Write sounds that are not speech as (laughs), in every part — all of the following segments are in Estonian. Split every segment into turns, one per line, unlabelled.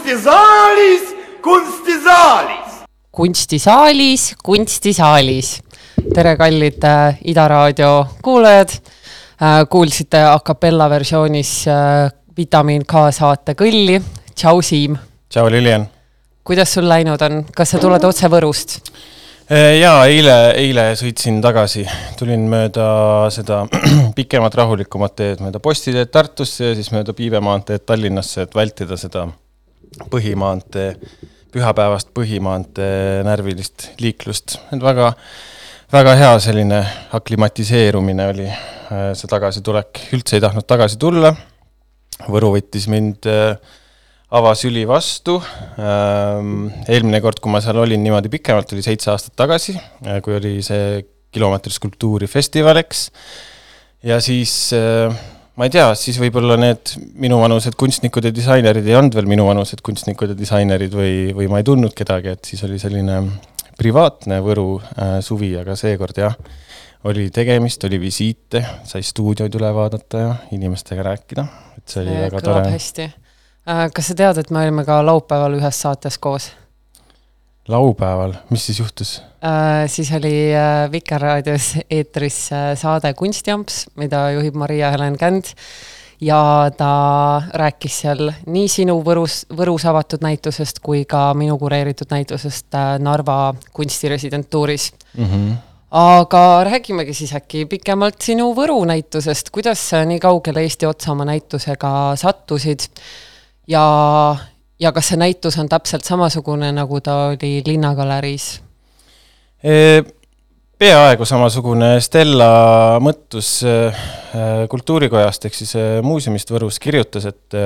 kunstisaalis, kunstisaalis.
kunstisaalis, kunstisaalis. tere, kallid äh, Ida raadio kuulajad äh,. kuulsite a capella versioonis äh, Vitamiin K saate Kõlli. tšau, Siim.
tšau, Lilian.
kuidas sul läinud on, kas sa tuled otse Võrust?
jaa, eile, eile sõitsin tagasi, tulin mööda seda (clears throat) pikemat rahulikumat teed, mööda Postiteed Tartusse ja siis mööda Piive maanteed Tallinnasse, et vältida seda põhimaantee, pühapäevast põhimaantee närvilist liiklust, et väga, väga hea selline aklimatiseerumine oli see tagasitulek, üldse ei tahtnud tagasi tulla. Võru võttis mind äh, avasüli vastu. Ähm, eelmine kord, kui ma seal olin niimoodi pikemalt, oli seitse aastat tagasi, äh, kui oli see kilomeetri skulptuuri festival, eks. ja siis äh, ma ei tea, siis võib-olla need minuvanused kunstnikud ja disainerid ei olnud veel minuvanused kunstnikud ja disainerid või, või ma ei tundnud kedagi, et siis oli selline privaatne Võru äh, suvi, aga seekord jah, oli tegemist, oli visiite, sai stuudioid üle vaadata ja inimestega rääkida, et see oli see väga tore.
hästi Äh, kas sa tead, et me olime ka laupäeval ühes saates koos?
Laupäeval, mis siis juhtus
äh,? siis oli äh, Vikerraadios eetris äh, saade Kunstiamps, mida juhib Maria-Helen Känd ja ta rääkis seal nii sinu Võrus, Võrus avatud näitusest kui ka minu kureeritud näitusest äh, Narva kunstiresidentuuris mm. -hmm aga räägimegi siis äkki pikemalt sinu Võru näitusest, kuidas sa nii kaugele Eesti otsa oma näitusega sattusid ja, ja kas see näitus on täpselt samasugune, nagu ta oli Linnagaleriis
e? peaaegu samasugune, Stella Mõttus Kultuurikojast ehk siis muuseumist Võrus kirjutas, et,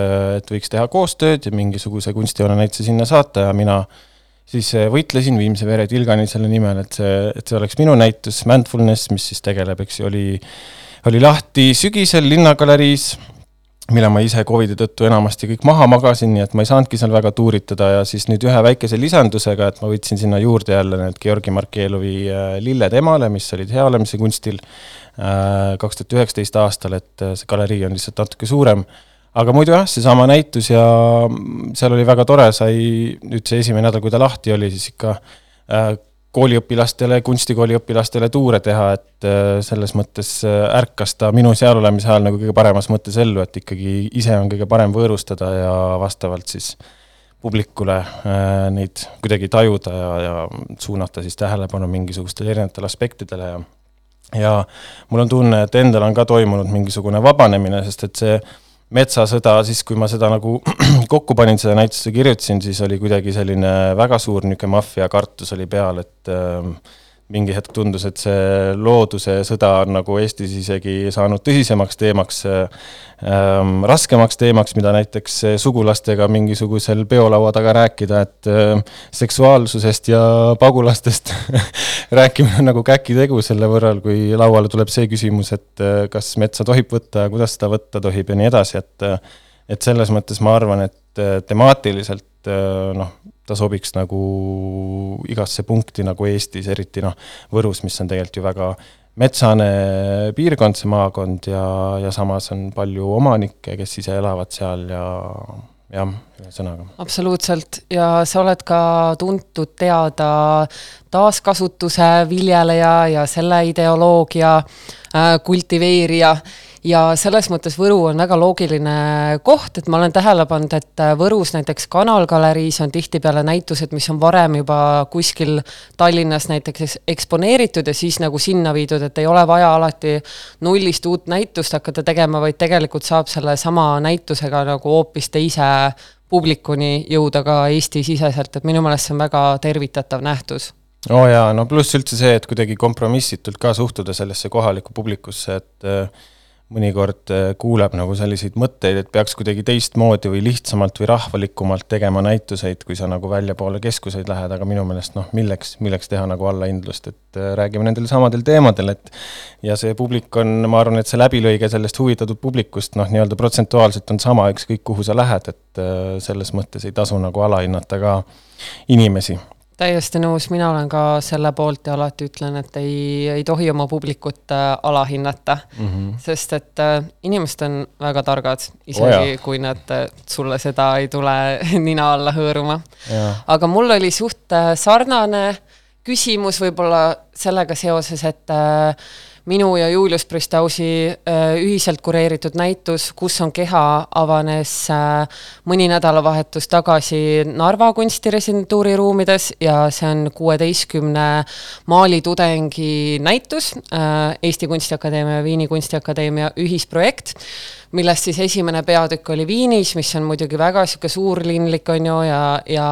et võiks teha koostööd ja mingisuguse kunstijoonenäituse sinna saata ja mina siis võitlesin Viimse Vere Tilgani selle nimel, et see, et see oleks minu näitus, Mindfulness, mis siis tegeleb, eks ju, oli, oli lahti sügisel Linnagaleriis mille ma ise Covidi tõttu enamasti kõik maha magasin, nii et ma ei saanudki seal väga tuuritada ja siis nüüd ühe väikese lisandusega, et ma võtsin sinna juurde jälle need Georgi Markelovi äh, lilled emale, mis olid hea olemise kunstil äh, kaks tuhat üheksateist aastal, et äh, see galerii on lihtsalt natuke suurem. aga muidu jah, seesama näitus ja mm, seal oli väga tore, sai nüüd see esimene nädal, kui ta lahti oli, siis ikka kooliõpilastele, kunstikooli õpilastele tuure teha, et äh, selles mõttes äh, ärkas ta minu seal olemise ajal nagu kõige paremas mõttes ellu, et ikkagi ise on kõige parem võõrustada ja vastavalt siis publikule äh, neid kuidagi tajuda ja, ja suunata siis tähelepanu mingisugustele erinevatele aspektidele ja ja mul on tunne, et endal on ka toimunud mingisugune vabanemine, sest et see metsasõda, siis kui ma seda nagu (clears throat) kokku panin, seda näitust kirjutasin, siis oli kuidagi selline väga suur niisugune maffia kartus oli peal, et äh, mingi hetk tundus, et see looduse sõda on nagu Eestis isegi saanud tõsisemaks teemaks ähm,, raskemaks teemaks, mida näiteks sugulastega mingisugusel peolaua taga rääkida, et äh, seksuaalsusest ja pagulastest (laughs) rääkimine on nagu käkitegu selle võrral, kui lauale tuleb see küsimus, et äh, kas metsa tohib võtta ja kuidas seda võtta tohib ja nii edasi, et äh, et selles mõttes ma arvan, et äh, temaatiliselt äh, noh, ta sobiks nagu igasse punkti nagu Eestis, eriti noh, Võrus, mis on tegelikult ju väga metsane piirkond, see maakond ja, ja samas on palju omanikke, kes ise elavad seal ja jah, ühesõnaga.
absoluutselt ja sa oled ka tuntud teada taaskasutuse viljeleja ja selle ideoloogia äh, kultiveerija ja selles mõttes Võru on väga loogiline koht, et ma olen tähele pannud, et äh, Võrus näiteks Kanalgaleriis on tihtipeale näitused, mis on varem juba kuskil Tallinnas näiteks eksponeeritud ja siis nagu sinna viidud, et ei ole vaja alati nullist uut näitust hakata tegema, vaid tegelikult saab sellesama näitusega nagu hoopis teise publikuni jõuda ka Eesti-siseselt, et minu meelest see on väga tervitatav nähtus.
Oo oh jaa, no pluss üldse see, et kuidagi kompromissitult ka suhtuda sellesse kohalikku publikusse, et äh, mõnikord äh, kuuleb nagu selliseid mõtteid, et peaks kuidagi teistmoodi või lihtsamalt või rahvalikumalt tegema näituseid, kui sa nagu väljapoole keskuseid lähed, aga minu meelest noh, milleks, milleks teha nagu allahindlust, et äh, räägime nendel samadel teemadel, et ja see publik on, ma arvan, et see läbilõige sellest huvitatud publikust noh, nii-öelda protsentuaalselt on sama, ükskõik kuhu sa lähed, et äh, selles mõttes ei tasu nagu alahinnata ka inimesi
täiesti nõus, mina olen ka selle poolt ja alati ütlen, et ei, ei tohi oma publikut äh, alahinnata mm. -hmm. sest et äh, inimesed on väga targad, isegi oh kui nad äh, sulle seda ei tule (laughs) nina alla hõõruma. aga mul oli suht sarnane küsimus võib-olla sellega seoses, et äh, minu ja Julius Pristausi äh, ühiselt kureeritud näitus Kus on keha avanes äh, mõni nädalavahetus tagasi Narva kunstiresidentuuri ruumides ja see on kuueteistkümne maalitudengi näitus, äh, Eesti Kunstiakadeemia ja Viini Kunstiakadeemia ühisprojekt millest siis esimene peatükk oli Viinis, mis on muidugi väga niisugune suurlinlik, on ju, ja, ja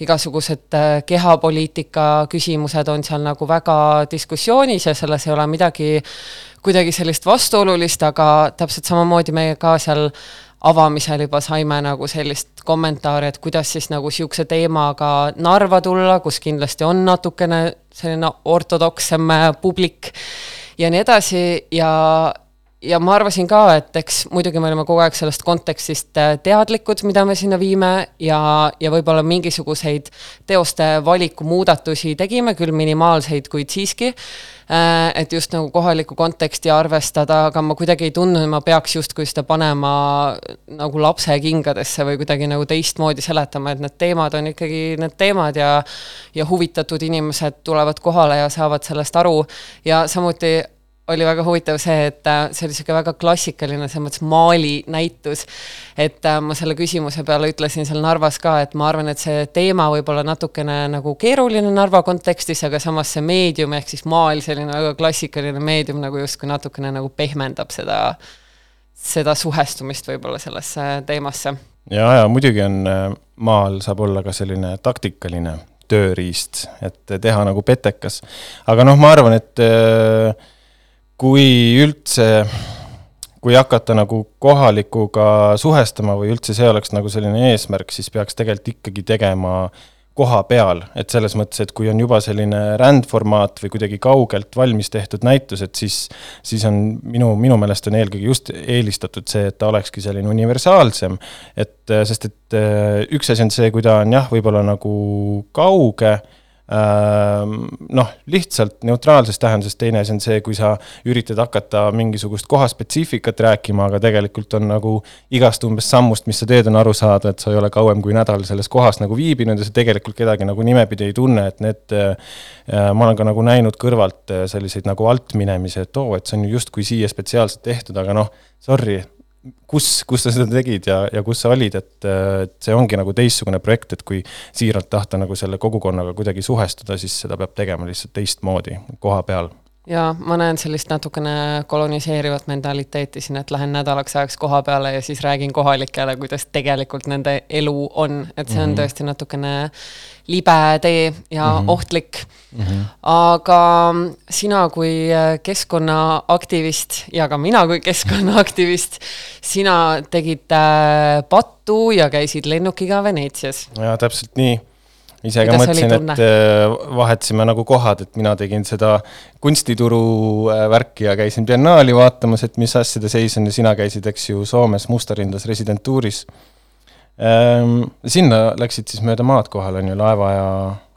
igasugused äh, kehapoliitika küsimused on seal nagu väga diskussioonis ja selles ei ole midagi kuidagi sellist vastuolulist, aga täpselt samamoodi meie ka seal avamisel juba saime nagu sellist kommentaari, et kuidas siis nagu niisuguse teemaga Narva tulla, kus kindlasti on natukene selline ortodoksem äh, publik ja nii edasi. Ja ja ma arvasin ka, et eks muidugi me olime kogu aeg sellest kontekstist äh, teadlikud, mida me sinna viime ja, ja võib-olla mingisuguseid teoste valiku muudatusi tegime, küll minimaalseid, kuid siiski. Äh, et just nagu kohalikku konteksti arvestada, aga ma kuidagi ei tundnud, et ma peaks justkui seda panema nagu lapse kingadesse või kuidagi nagu teistmoodi seletama, et need teemad on ikkagi need teemad ja ja huvitatud inimesed tulevad kohale ja saavad sellest aru ja samuti oli väga huvitav see, et äh, see oli niisugune väga klassikaline, selles mõttes maali näitus. et äh, ma selle küsimuse peale ütlesin seal Narvas ka, et ma arvan, et see teema võib olla natukene nagu keeruline Narva kontekstis, aga samas see meedium ehk siis maal, selline väga klassikaline meedium nagu justkui natukene nagu pehmendab seda, seda suhestumist võib-olla sellesse teemasse.
ja, ja muidugi on, äh, maal saab olla ka selline taktikaline tööriist, et teha nagu petekas. aga noh, ma arvan, et äh, kui üldse, kui hakata nagu kohalikuga suhestama või üldse see oleks nagu selline eesmärk, siis peaks tegelikult ikkagi tegema koha peal, et selles mõttes, et kui on juba selline rändformaat või kuidagi kaugelt valmis tehtud näitus, et siis, siis on minu, minu meelest on eelkõige just eelistatud see, et ta olekski selline universaalsem. et, sest et üks asi on see, kui ta on jah, võib-olla nagu kauge noh, lihtsalt neutraalses tähenduses, teine asi on see, kui sa üritad hakata mingisugust kohaspetsiifikat rääkima, aga tegelikult on nagu igast umbes sammust, mis sa teed, on aru saada, et sa ei ole kauem kui nädal selles kohas nagu viibinud ja sa tegelikult kedagi nagu nimepidi ei tunne, et need äh, ma olen ka nagu näinud kõrvalt äh, selliseid nagu altminemisi, et oo, et see on justkui siia spetsiaalselt tehtud, aga noh, sorry, kus, kus sa seda tegid ja, ja kus sa olid, et, et see ongi nagu teistsugune projekt, et kui siiralt tahta nagu selle kogukonnaga kuidagi suhestuda, siis seda peab tegema lihtsalt teistmoodi, koha peal
jaa, ma näen sellist natukene koloniseerivat mentaliteeti siin, et lähen nädalaks ajaks koha peale ja siis räägin kohalikele, kuidas tegelikult nende elu on, et see on mm -hmm. tõesti natukene libe tee ja mm -hmm. ohtlik mm. -hmm. aga sina kui keskkonnaaktivist ja ka mina kui (laughs) keskkonnaaktivist, sina tegid äh, pattu ja käisid lennukiga Veneetsias.
jaa, täpselt nii ise ka mõtlesin, et äh, vahetasime nagu kohad, et mina tegin seda kunstituru äh, värki ja käisin biennaali vaatamas, et mis asjade seis on ja sina käisid, eks ju, Soomes Mustarindas residentuuris sinna läksid siis mööda maad kohale, on ju, laeva ja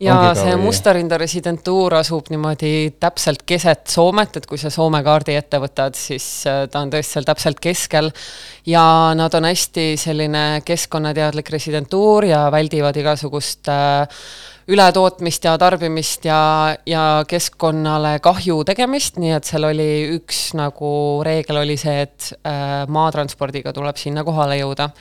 jaa, see või... Mustarinda residentuur asub niimoodi täpselt keset Soomet, et kui sa Soome kaardi ette võtad, siis äh, ta on tõesti seal täpselt keskel. Ja nad on hästi selline keskkonnateadlik residentuur ja väldivad igasugust äh, ületootmist ja tarbimist ja, ja keskkonnale kahju tegemist, nii et seal oli üks nagu reegel oli see, et äh, maatranspordiga tuleb sinna kohale jõuda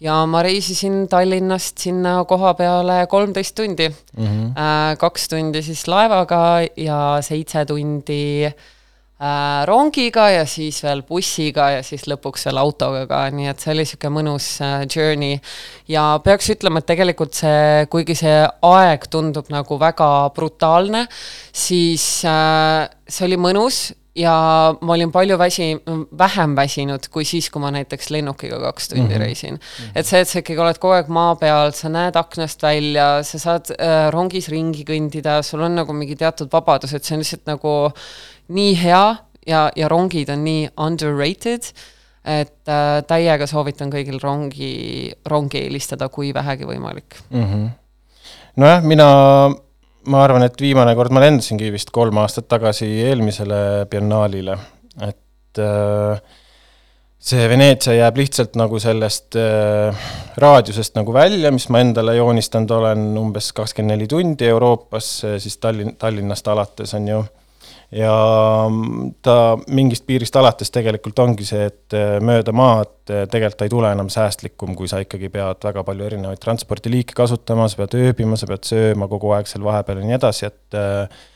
ja ma reisisin Tallinnast sinna koha peale kolmteist tundi mm. -hmm. kaks tundi siis laevaga ja seitse tundi äh, rongiga ja siis veel bussiga ja siis lõpuks veel autoga ka, nii et see oli niisugune mõnus äh, journey. ja peaks ütlema, et tegelikult see, kuigi see aeg tundub nagu väga brutaalne, siis see oli mõnus ja ma olin palju väsi-, vähem väsinud kui siis, kui ma näiteks lennukiga kaks tundi mm -hmm. reisin mm. -hmm. et see, et sa ikkagi oled kogu aeg maa peal, sa näed aknast välja, sa saad äh, rongis ringi kõndida, sul on nagu mingi teatud vabadus, et see on lihtsalt nagu nii hea ja, ja rongid on nii underrated, et äh, täiega soovitan kõigil rongi, rongi eelistada, kui vähegi võimalik
mm. -hmm. nojah, mina ma arvan, et viimane kord ma lendasingi vist kolm aastat tagasi eelmisele biennaalile, et äh, see Veneetsia jääb lihtsalt nagu sellest äh, raadiusest nagu välja, mis ma endale joonistanud olen, umbes kakskümmend neli tundi Euroopas, siis Tallinn, Tallinnast alates, on ju. Ja ta mingist piirist alates tegelikult ongi see, et äh, mööda maad äh, tegelikult ta ei tule enam säästlikum, kui sa ikkagi pead väga palju erinevaid transpordiliike kasutama, sa pead ööbima, sa pead sööma kogu aeg seal vahepeal ja nii edasi, et äh,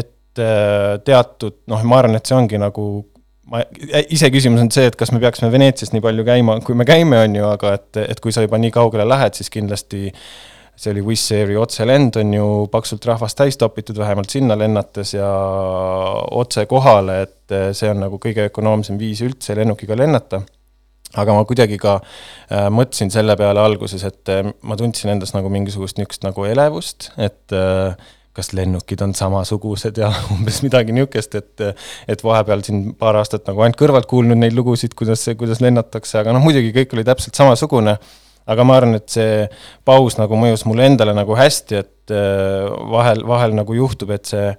et äh, teatud noh, ma arvan, et see ongi nagu ma, iseküsimus on see, et kas me peaksime Veneetsias nii palju käima, kui me käime, on ju, aga et, et kui sa juba nii kaugele lähed, siis kindlasti see oli Wizz Airi otselend, on ju paksult rahvast täis topitud, vähemalt sinna lennates ja otse kohale, et see on nagu kõige ökonoomsem viis üldse lennukiga lennata. Aga ma kuidagi ka äh, mõtlesin selle peale alguses, et äh, ma tundsin endas nagu mingisugust niisugust nagu elevust, et äh, kas lennukid on samasugused ja (laughs) umbes midagi niisugust, et et vahepeal siin paar aastat nagu ainult kõrvalt kuulnud neid lugusid, kuidas, kuidas lennatakse, aga noh, muidugi kõik oli täpselt samasugune, aga ma arvan, et see paus nagu mõjus mulle endale nagu hästi, et vahel, vahel nagu juhtub, et see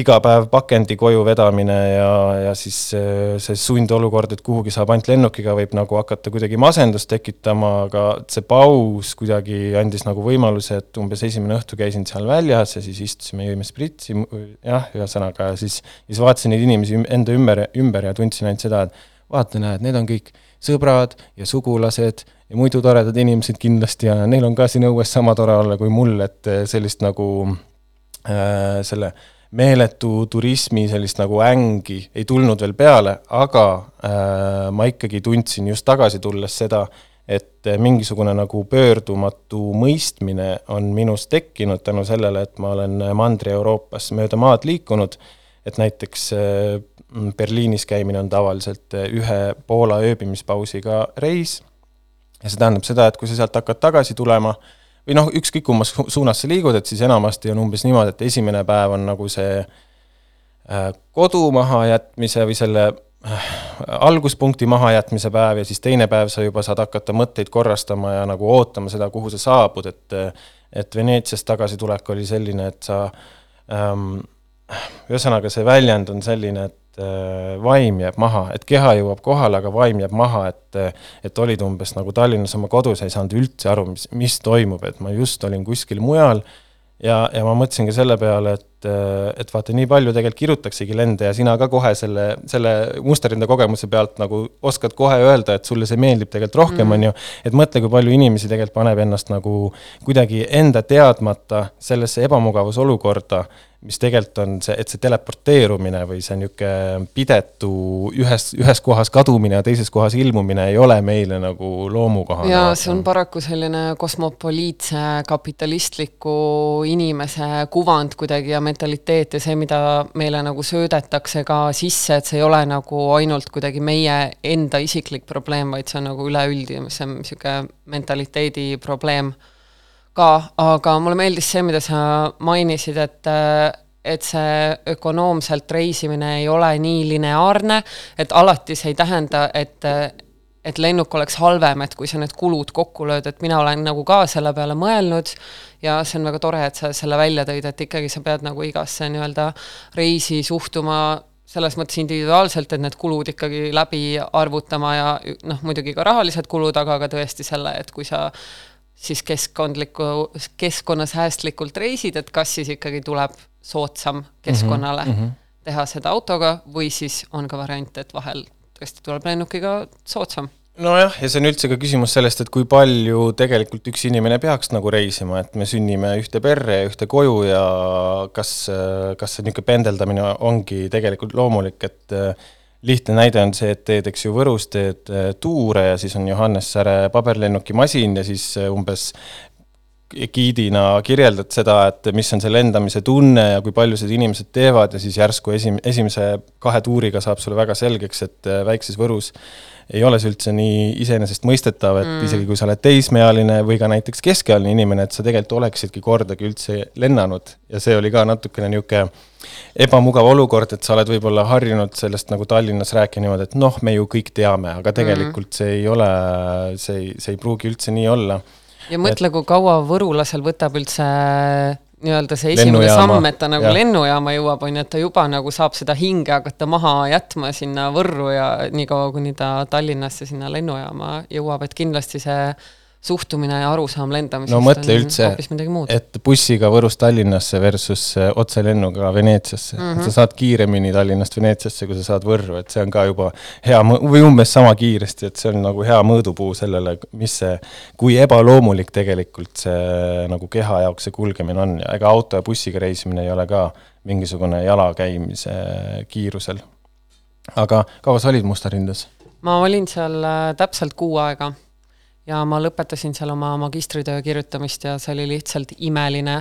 iga päev pakendi koju vedamine ja, ja siis see sundolukord, et kuhugi saab ainult lennukiga, võib nagu hakata kuidagi masendust tekitama, aga see paus kuidagi andis nagu võimaluse, et umbes esimene õhtu käisin seal väljas ja siis istusime, jõime spritsi, jah, ühesõnaga, siis, siis vaatasin neid inimesi enda ümber, ümber ja tundsin ainult seda, et vaata, näed, need on kõik sõbrad ja sugulased ja muidu toredad inimesed kindlasti ja neil on ka siin õues sama tore olla kui mul, et sellist nagu äh, selle meeletu turismi sellist nagu ängi ei tulnud veel peale, aga äh, ma ikkagi tundsin just tagasi tulles seda, et mingisugune nagu pöördumatu mõistmine on minus tekkinud tänu sellele, et ma olen Mandri-Euroopas mööda maad liikunud, et näiteks Berliinis käimine on tavaliselt ühe Poola ööbimispausiga reis ja see tähendab seda, et kui sa sealt hakkad tagasi tulema, või noh, ükskõik kummas suunas sa liigud, et siis enamasti on umbes niimoodi, et esimene päev on nagu see äh, kodu mahajätmise või selle äh, alguspunkti mahajätmise päev ja siis teine päev sa juba saad hakata mõtteid korrastama ja nagu ootama seda, kuhu sa saabud, et et Veneetsiast tagasitulek oli selline, et sa ähm, ühesõnaga, see väljend on selline, et et äh, vaim jääb maha, et keha jõuab kohale, aga vaim jääb maha, et et olid umbes nagu Tallinnas oma kodus, ei saanud üldse aru, mis, mis toimub, et ma just olin kuskil mujal ja, ja ma mõtlesin ka selle peale, et, et vaata, nii palju tegelikult kirjutaksegi lende ja sina ka kohe selle, selle musterinde kogemuse pealt nagu oskad kohe öelda, et sulle see meeldib tegelikult rohkem mm., on ju, et mõtle, kui palju inimesi tegelikult paneb ennast nagu kuidagi enda teadmata sellesse ebamugavusolukorda mis tegelikult on see, et see teleporteerumine või see niisugune pidetu ühes, ühes kohas kadumine ja teises kohas ilmumine ei ole meile nagu loomukohane.
jaa, see on paraku selline kosmopoliitse kapitalistliku inimese kuvand kuidagi ja mentaliteet ja see, mida meile nagu söödetakse ka sisse, et see ei ole nagu ainult kuidagi meie enda isiklik probleem, vaid see on nagu üleüldine, see on niisugune mentaliteedi probleem ka, aga mulle meeldis see, mida sa mainisid, et et see ökonoomselt reisimine ei ole nii lineaarne, et alati see ei tähenda, et et lennuk oleks halvem, et kui sa need kulud kokku lööd, et mina olen nagu ka selle peale mõelnud ja see on väga tore, et sa selle välja tõid, et ikkagi sa pead nagu igasse nii-öelda reisi suhtuma selles mõttes individuaalselt, et need kulud ikkagi läbi arvutama ja noh, muidugi ka rahalised kulud, aga ka tõesti selle, et kui sa siis keskkondliku, keskkonnasäästlikult reisid, et kas siis ikkagi tuleb soodsam keskkonnale mm -hmm. teha seda autoga või siis on ka variant, et vahel tõesti tuleb lennukiga soodsam.
Nojah, ja see on üldse ka küsimus sellest, et kui palju tegelikult üks inimene peaks nagu reisima, et me sünnime ühte perre ja ühte koju ja kas, kas see niisugune pendeldamine ongi tegelikult loomulik, et lihtne näide on see, et teed, eks ju, Võrus teed äh, tuure ja siis on Johannes Säre paberlennukimasin ja siis äh, umbes giidina kirjeldad seda, et mis on see lendamise tunne ja kui palju seda inimesed teevad ja siis järsku esim-, esimese kahe tuuriga saab sulle väga selgeks, et äh, väikses Võrus ei ole see üldse nii iseenesestmõistetav, et mm. isegi kui sa oled teismeealine või ka näiteks keskealine inimene, et sa tegelikult oleksidki kordagi üldse lennanud ja see oli ka natukene niisugune ebamugav olukord, et sa oled võib-olla harjunud sellest nagu Tallinnas rääkima niimoodi, et noh, me ju kõik teame, aga tegelikult mm. see ei ole, see ei, see ei pruugi üldse nii olla.
Ja mõtle, kui kaua võrulasel võtab üldse nii-öelda see esimene
Lennujaama.
samm, et ta nagu
Jah.
lennujaama jõuab, on ju, et ta juba nagu saab seda hinge hakata maha jätma sinna Võrru ja niikaua, kuni ta Tallinnasse sinna lennujaama jõuab, et kindlasti see suhtumine ja arusaam lendamisest
no mõtle üldse,
hoopis midagi muud.
et bussiga Võrust Tallinnasse versus äh, otselennuga Veneetsiasse mm. -hmm. sa saad kiiremini Tallinnast Veneetsiasse, kui sa saad Võrru, et see on ka juba hea või umbes sama kiiresti, et see on nagu hea mõõdupuu sellele, mis see, kui ebaloomulik tegelikult see nagu keha jaoks see kulgemine on ja ega auto ja bussiga reisimine ei ole ka mingisugune jala käimise kiirusel. aga kaua sa olid Mustarindes?
ma olin seal äh, täpselt kuu aega ja ma lõpetasin seal oma magistritöö kirjutamist ja see oli lihtsalt imeline,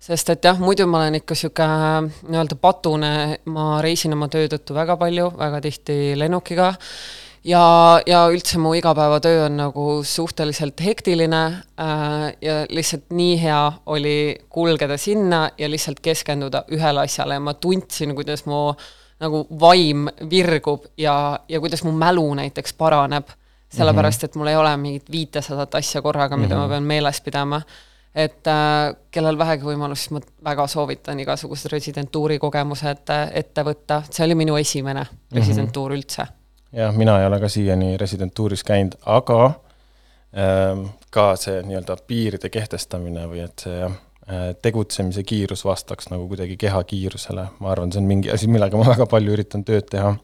sest et jah, muidu ma olen ikka niisugune nii-öelda patune, ma reisin oma töö tõttu väga palju, väga tihti lennukiga, ja, ja üldse mu igapäevatöö on nagu suhteliselt hektiline äh, ja lihtsalt nii hea oli kulgeda sinna ja lihtsalt keskenduda ühele asjale. Ja ma tundsin, kuidas mu nagu vaim virgub ja, ja kuidas mu mälu näiteks paraneb, sellepärast et mul ei ole mingit viitesadat asja korraga, mida mm -hmm. ma pean meeles pidama. et äh, kellel vähegi võimalus, siis ma väga soovitan igasugused residentuuri kogemused äh, ette võtta, see oli minu esimene residentuur mm -hmm. üldse
jah, mina ei ole ka siiani residentuuris käinud, aga ähm, ka see nii-öelda piiride kehtestamine või et see jah, tegutsemise kiirus vastaks nagu kuidagi keha kiirusele, ma arvan, see on mingi asi, millega ma väga palju üritan tööd teha.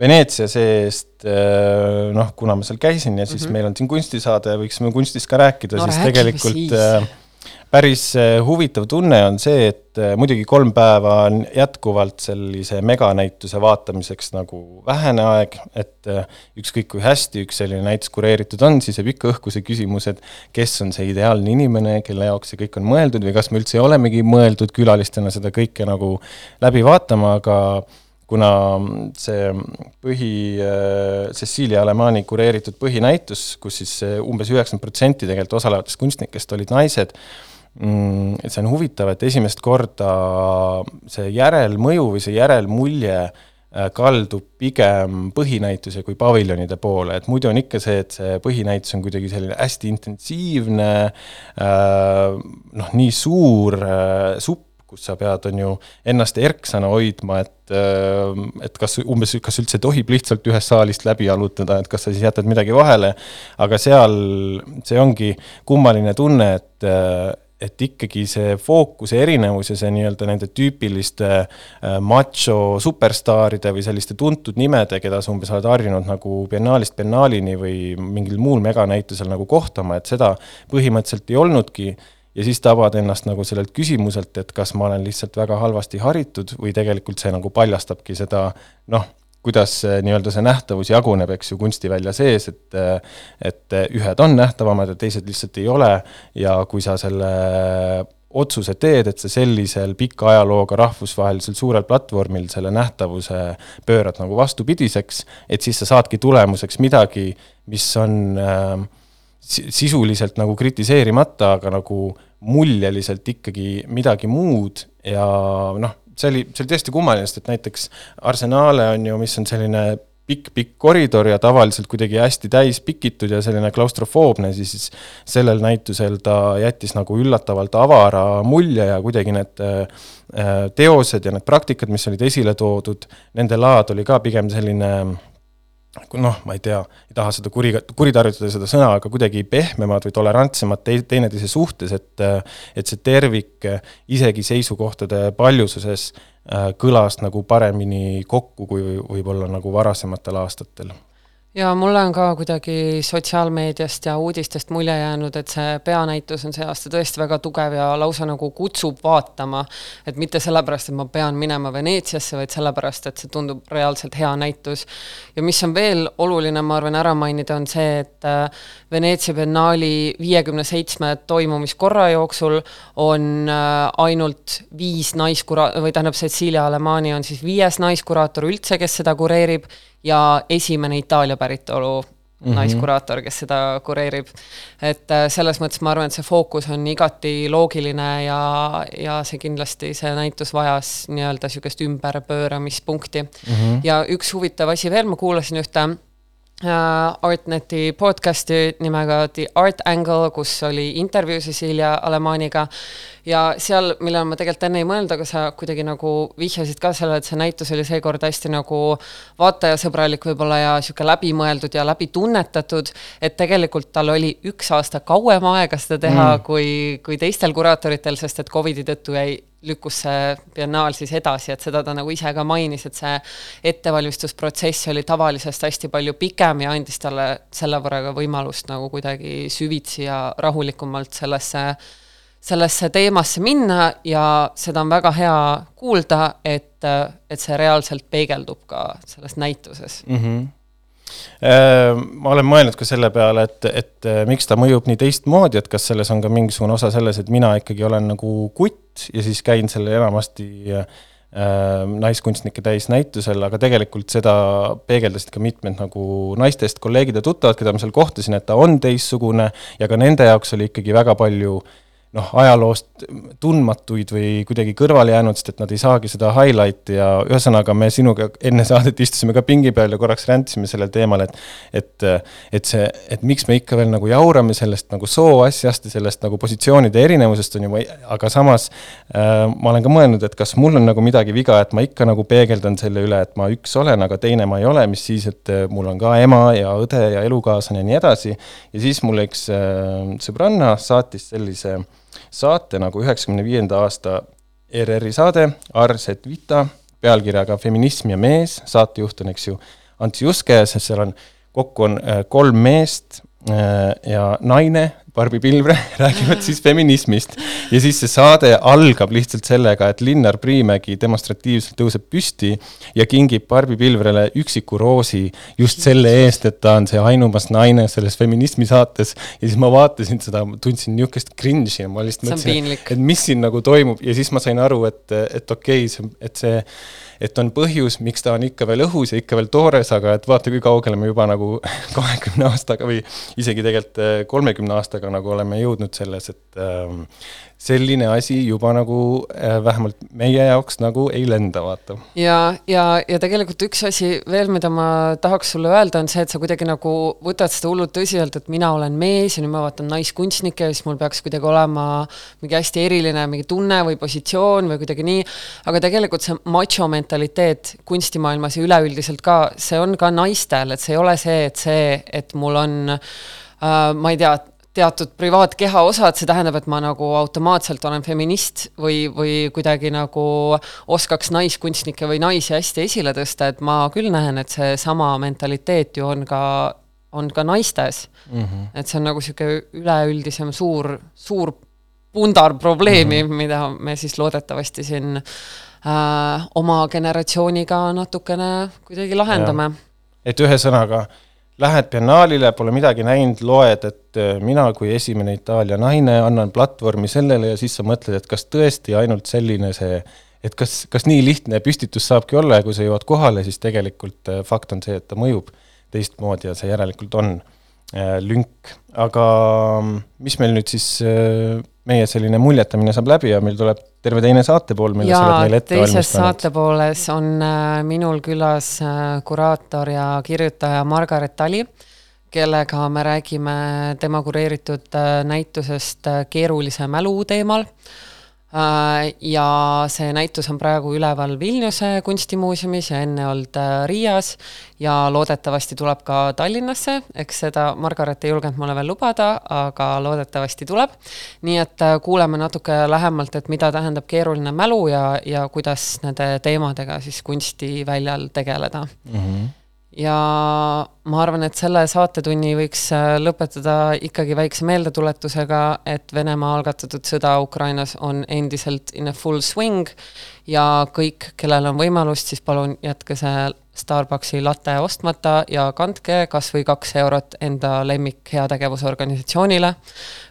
Veneetsia seest äh, noh, kuna ma seal käisin ja siis mm -hmm. meil on siin kunstisaade, võiksime kunstist ka rääkida
No
siis tegelikult
siis.
äh, päris äh, huvitav tunne on see, et muidugi kolm päeva on jätkuvalt sellise meganäituse vaatamiseks nagu vähene aeg, et ükskõik kui hästi üks selline näitus kureeritud on, siis jääb ikka õhku see küsimus, et kes on see ideaalne inimene, kelle jaoks see kõik on mõeldud või kas me üldse olemegi mõeldud külalistena seda kõike nagu läbi vaatama, aga kuna see põhi, Cecilia Alemani kureeritud põhinäitus, kus siis eh, umbes üheksakümmend protsenti tegelikult osalevatest kunstnikest olid naised, et see on huvitav, et esimest korda see järelmõju või see järelmulje äh, kaldub pigem põhinäituse kui paviljonide poole, et muidu on ikka see, et see põhinäitus on kuidagi selline hästi intensiivne, noh, nii suur äh, supp, kus sa pead, on ju, ennast erksana hoidma, et, et kas umbes, kas üldse tohib lihtsalt ühest saalist läbi jalutada, et kas sa siis jätad midagi vahele, aga seal see ongi kummaline tunne, et et ikkagi see fookuse erinevus ja see nii-öelda nende tüüpiliste äh, macho superstaaride või selliste tuntud nimede, keda sa umbes oled harjunud nagu biennaalist biennaalini või mingil muul meganäitusel nagu kohtama, et seda põhimõtteliselt ei olnudki ja siis tabad ennast nagu sellelt küsimuselt, et kas ma olen lihtsalt väga halvasti haritud või tegelikult see nagu paljastabki seda noh, kuidas nii-öelda see nähtavus jaguneb, eks ju, kunstivälja sees, et et ühed on nähtavamad ja teised lihtsalt ei ole. Ja kui sa selle otsuse teed, et sa sellisel pika ajalooga rahvusvahelisel suurel platvormil selle nähtavuse pöörad nagu vastupidiseks, et siis sa saadki tulemuseks midagi, mis on äh, sisuliselt nagu kritiseerimata, aga nagu muljeliselt ikkagi midagi muud ja noh, see oli, see oli tõesti kummaline, sest et näiteks Arsenale on ju, mis on selline pikk-pikk koridor ja tavaliselt kuidagi hästi täis pikitud ja selline klaustrofoobne, siis sellel näitusel ta jättis nagu üllatavalt avara mulje ja kuidagi need teosed ja need praktikad, mis olid esile toodud, nende laad oli ka pigem selline noh, ma ei tea, ei taha seda kuri, kuritarvitada seda sõna, aga kuidagi pehmemad või tolerantsemad te, teineteise suhtes, et et see tervik isegi seisukohtade paljususes kõlas nagu paremini kokku, kui võib-olla nagu varasematel aastatel
ja mulle on ka kuidagi sotsiaalmeediast ja uudistest mulje jäänud, et see peanäitus on see aasta tõesti väga tugev ja lausa nagu kutsub vaatama, et mitte sellepärast, et ma pean minema Veneetsiasse, vaid sellepärast, et see tundub reaalselt hea näitus. ja mis on veel oluline, ma arvan, ära mainida, on see, et Veneetsia biennaali viiekümne seitsme toimumiskorra jooksul on ainult viis naiskura-, või tähendab, Cecilia Alemani on siis viies naiskuraator üldse, kes seda kureerib, ja esimene Itaalia päritolu mm -hmm. naiskuraator, kes seda kureerib. et selles mõttes ma arvan, et see fookus on igati loogiline ja, ja see kindlasti, see näitus vajas nii-öelda niisugust ümberpööramispunkti mm. -hmm. ja üks huvitav asi veel, ma kuulasin ühte Artneti podcast'i nimega The Art Angle, kus oli intervjuu Cecilia Alemaniga ja seal, millele ma tegelikult enne ei mõelnud, aga sa kuidagi nagu vihjasid ka sellele, et see näitus oli seekord hästi nagu vaatajasõbralik võib-olla ja niisugune läbimõeldud ja läbitunnetatud, et tegelikult tal oli üks aasta kauem aega seda teha mm. kui, kui teistel kuraatoritel, sest et Covidi tõttu jäi lükkus see biennaal siis edasi, et seda ta nagu ise ka mainis, et see ettevalmistusprotsess oli tavalisest hästi palju pikem ja andis talle selle võrra ka võimalust nagu kuidagi süvitsi ja rahulikumalt sellesse sellesse teemasse minna ja seda on väga hea kuulda, et, et see reaalselt peegeldub ka selles näituses mm. -hmm
ma olen mõelnud ka selle peale, et, et miks ta mõjub nii teistmoodi, et kas selles on ka mingisugune osa selles, et mina ikkagi olen nagu kutt ja siis käin selle enamasti äh, naiskunstnike täisnäitusel, aga tegelikult seda peegeldasid ka mitmed nagu naistest kolleegid ja tuttavad, keda ma seal kohtasin, et ta on teistsugune ja ka nende jaoks oli ikkagi väga palju äh, noh, ajaloost tundmatuid või kuidagi kõrvale jäänud, sest et nad ei saagi seda highlight'i ja ühesõnaga me sinuga enne saadet istusime ka pingi peal ja korraks räntsime sellel teemal, et et, et see, et miks me ikka veel nagu jaurame sellest nagu soo asjast ja sellest nagu positsioonide erinevusest, on ju, aga samas äh, ma olen ka mõelnud, et kas mul on nagu midagi viga, et ma ikka nagu peegeldan selle üle, et ma üks olen, aga teine ma ei ole, mis siis, et äh, mul on ka ema ja õde ja elukaaslane ja nii edasi, ja siis mulle üks äh, sõbranna saatis sellise äh, saate nagu üheksakümne viienda aasta ERR-i saade Ars et Vita pealkirjaga Feminism ja mees, saatejuht on, eks ju, Ants Juske, sest seal on, kokku on äh, kolm meest äh, ja naine Barbi Pilvre (laughs) räägivad siis feminismist. Ja siis see saade algab lihtsalt sellega, et Linnar Priimägi demonstratiivselt tõuseb püsti ja kingib Barbi Pilvrele üksiku roosi just selle eest, et ta on see ainumas naine selles feminismi saates. Ja siis ma vaatasin seda, tundsin niisugust cringe'i ja ma lihtsalt mõtlesin, et mis siin nagu toimub. Ja siis ma sain aru, et, et okei okay,, et see et on põhjus, miks ta on ikka veel õhus ja ikka veel toores, aga et vaata, kui kaugele me juba nagu (laughs) kahekümne aastaga või isegi tegelikult eh, kolmekümne aastaga nagu oleme jõudnud selles, et ähm, selline asi juba nagu äh, vähemalt meie jaoks nagu ei lenda, vaata.
ja, ja, ja tegelikult üks asi veel, mida ma tahaks sulle öelda, on see, et sa kuidagi nagu võtad seda hullult tõsiselt, et mina olen mees ja nüüd ma vaatan naiskunstnikke ja siis mul peaks kuidagi olema mingi hästi eriline mingi tunne või positsioon või kuidagi nii, aga tegelikult see macho mentaliteet kunstimaailmas ja üleüldiselt ka, see on ka naistel, et see ei ole see, et see, et mul on äh, ma ei tea, teatud privaatkeha osad, see tähendab, et ma nagu automaatselt olen feminist või, või kuidagi nagu oskaks naiskunstnikke või naisi hästi esile tõsta, et ma küll näen, et seesama mentaliteet ju on ka, on ka naistes mm. -hmm. et see on nagu niisugune üleüldisem suur, suur pundar probleemi mm, -hmm. mida me siis loodetavasti siin äh, oma generatsiooniga natukene kuidagi lahendame.
et ühesõnaga lähed biennaalile, pole midagi näinud, loed, et äh, mina kui esimene Itaalia naine annan platvormi sellele ja siis sa mõtled, et kas tõesti ainult selline see, et kas, kas nii lihtne püstitus saabki olla ja kui sa jõuad kohale, siis tegelikult äh, fakt on see, et ta mõjub teistmoodi ja see järelikult on lünk. aga mm, mis meil nüüd siis meie selline muljetamine saab läbi ja meil tuleb terve teine saatepool, mille sa oled meile ette valmistanud.
teises saatepooles on äh, minul külas äh, kuraator ja kirjutaja Margaret Tali, kellega me räägime tema kureeritud äh, näitusest Keerulise mälu teemal Äh, ja see näitus on praegu üleval Vilniuse kunstimuuseumis ja enne olnud äh, Riias ja loodetavasti tuleb ka Tallinnasse, eks seda Margaret ei julgenud mulle veel lubada, aga loodetavasti tuleb. nii et äh, kuuleme natuke lähemalt, et mida tähendab keeruline mälu ja, ja kuidas nende teemadega siis kunstiväljal tegeleda mm. -hmm ja ma arvan, et selle saatetunni võiks äh, lõpetada ikkagi väikse meeldetuletusega, et Venemaa algatatud sõda Ukrainas on endiselt in a full swing ja kõik, kellel on võimalust, siis palun jätke see Starbucksi latte ostmata ja kandke kas või kaks eurot enda lemmik heategevusorganisatsioonile.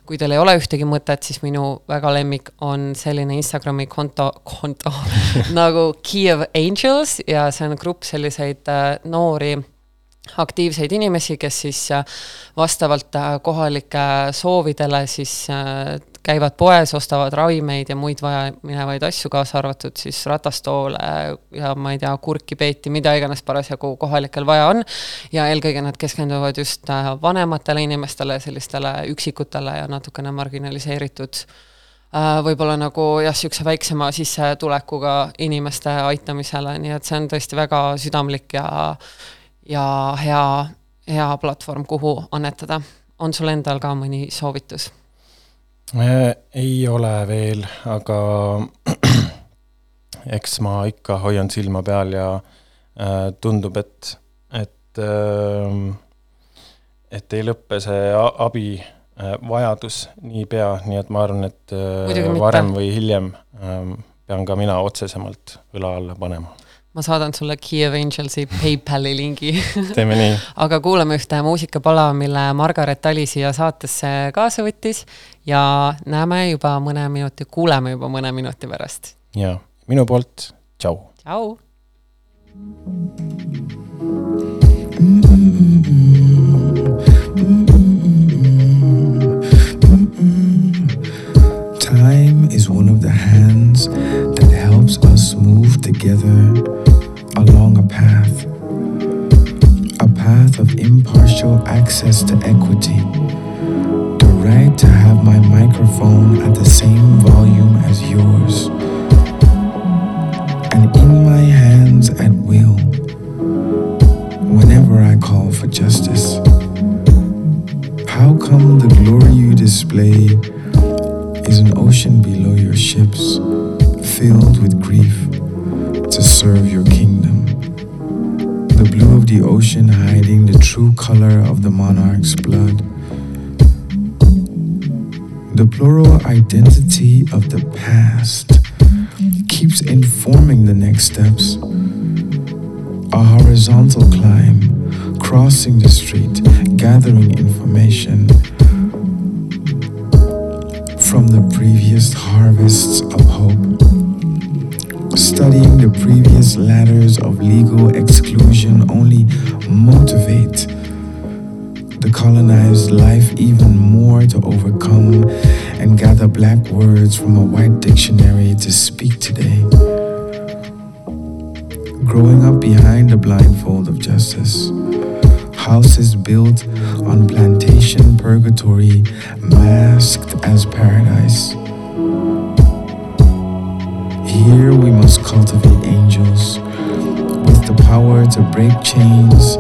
Kui teil ei ole ühtegi mõtet, siis minu väga lemmik on selline Instagrami konto, konto (laughs) nagu Kiev Angels ja see on grupp selliseid äh, noori aktiivseid inimesi, kes siis vastavalt kohalike soovidele siis käivad poes, ostavad ravimeid ja muid vajaminevaid asju, kaasa arvatud siis ratastoole ja ma ei tea, kurki, peeti, mida iganes parasjagu kohalikel vaja on. ja eelkõige nad keskenduvad just äh, vanematele inimestele, sellistele üksikutele ja natukene marginaliseeritud äh, võib-olla nagu jah, niisuguse väiksema sissetulekuga inimeste aitamisele, nii et see on tõesti väga südamlik ja ja hea, hea platvorm, kuhu annetada. on sul endal ka mõni soovitus?
Äh, ei ole veel, aga (clears throat) eks ma ikka hoian silma peal ja äh, tundub, et, et, ähm, et ei lõppe see abivajadus äh, niipea, nii et ma arvan, et varem või hiljem ähm, pean ka mina otsesemalt õla alla panema
ma saadan sulle Kiev Angelsi PayPali lingi
teeme nii (laughs)
aga kuulame ühte muusikapala, mille Margaret Tali siia saatesse kaasa võttis ja näeme juba mõne minuti, kuuleme juba mõne minuti pärast.
ja minu poolt tšau.
tšau.
Time is one of the hands helps us move together along a path, a path of impartial access to equity, the right to have my microphone at the same volume as yours, and in my hands at will whenever I call for justice. How come the glory you display is an ocean below your ships, filled with grief to serve your kingdom? the blue of the ocean hiding the true color of the monarch's blood. The plural identity of the past keeps informing the next steps. A horizontal climb, crossing the street, gathering information from the previous harvests of hope studying the previous ladders of legal exclusion only motivate the colonized life even more to overcome and gather black words from a white dictionary to speak today. Growing up behind the blindfold of justice, houses built on plantation purgatory masked as paradise here we must cultivate angels with the power to break chains,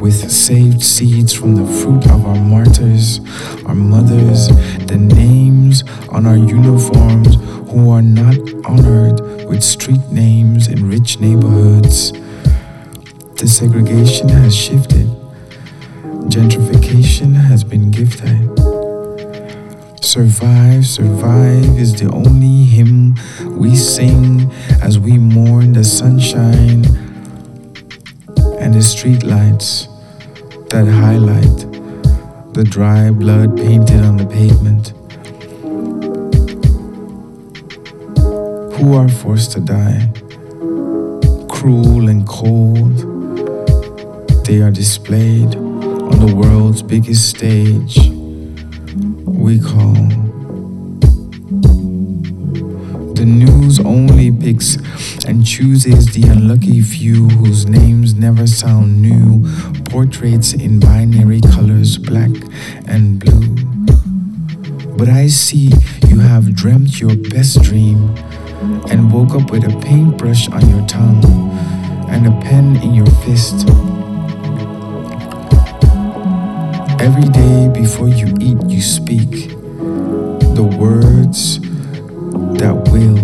with saved seeds from the fruit of our martyrs, our mothers, the names on our uniforms who are not honored with street names in rich neighborhoods. The segregation has shifted, gentrification has been gifted. Survive, survive is the only hymn we sing as we mourn the sunshine and the streetlights that highlight the dry blood painted on the pavement. Who are forced to die, cruel and cold, they are displayed on the world's biggest stage we call. The news only picks and chooses the unlucky few whose names never sound new. Portraits in binary colors, black and blue. But I see you have dreamt your best dream and woke up with a paintbrush on your tongue and a pen in your fist. Every day before you eat, you speak the words that will,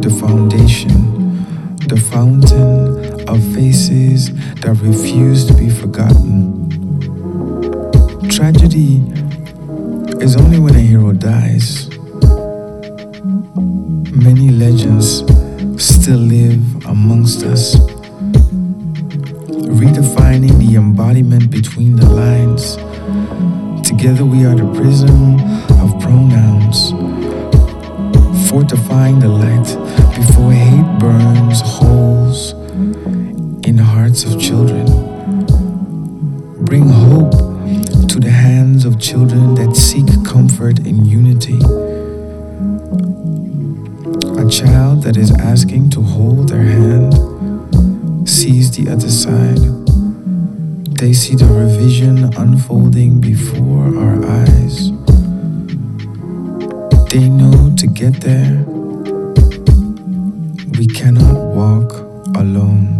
the foundation, the fountain of faces that refuse to be forgotten. Tragedy is only when a hero dies. Many legends still live amongst us embodiment between the lines. Together we are the prism of pronouns, fortifying the light before hate burns holes in the hearts of children. bring hope to the hands of children that seek comfort in unity. A child that is asking to hold their hand sees the other side. They see the revision unfolding before our eyes. They know to get there, we cannot walk alone.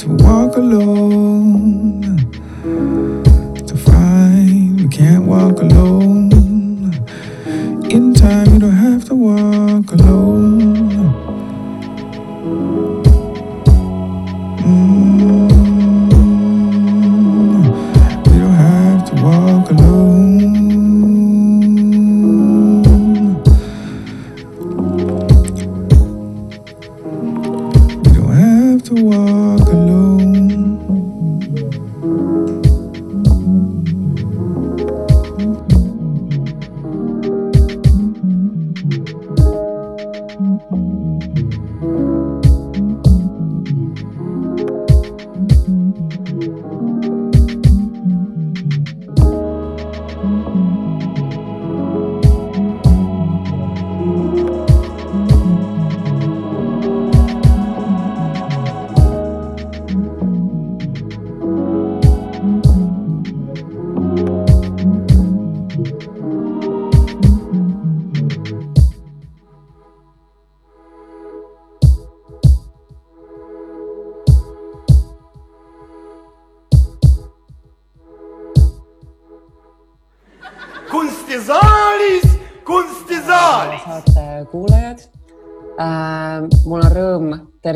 To walk alone to find we can't walk alone.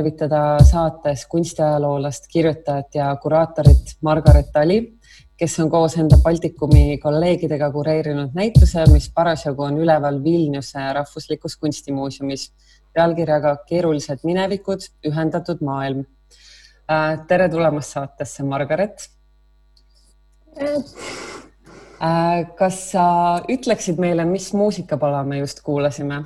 Tervitada saates kunstiajaloolast, kirjutajat ja kuraatorit Margaret Tali, kes on koos enda Baltikumi kolleegidega kureerinud näituse, mis parasjagu on üleval Vilniuse rahvuslikus kunstimuuseumis pealkirjaga Keerulised minevikud, ühendatud maailm äh,. tere tulemast saatesse, Margaret äh,. kas sa ütleksid meile, mis muusikapala me just kuulasime?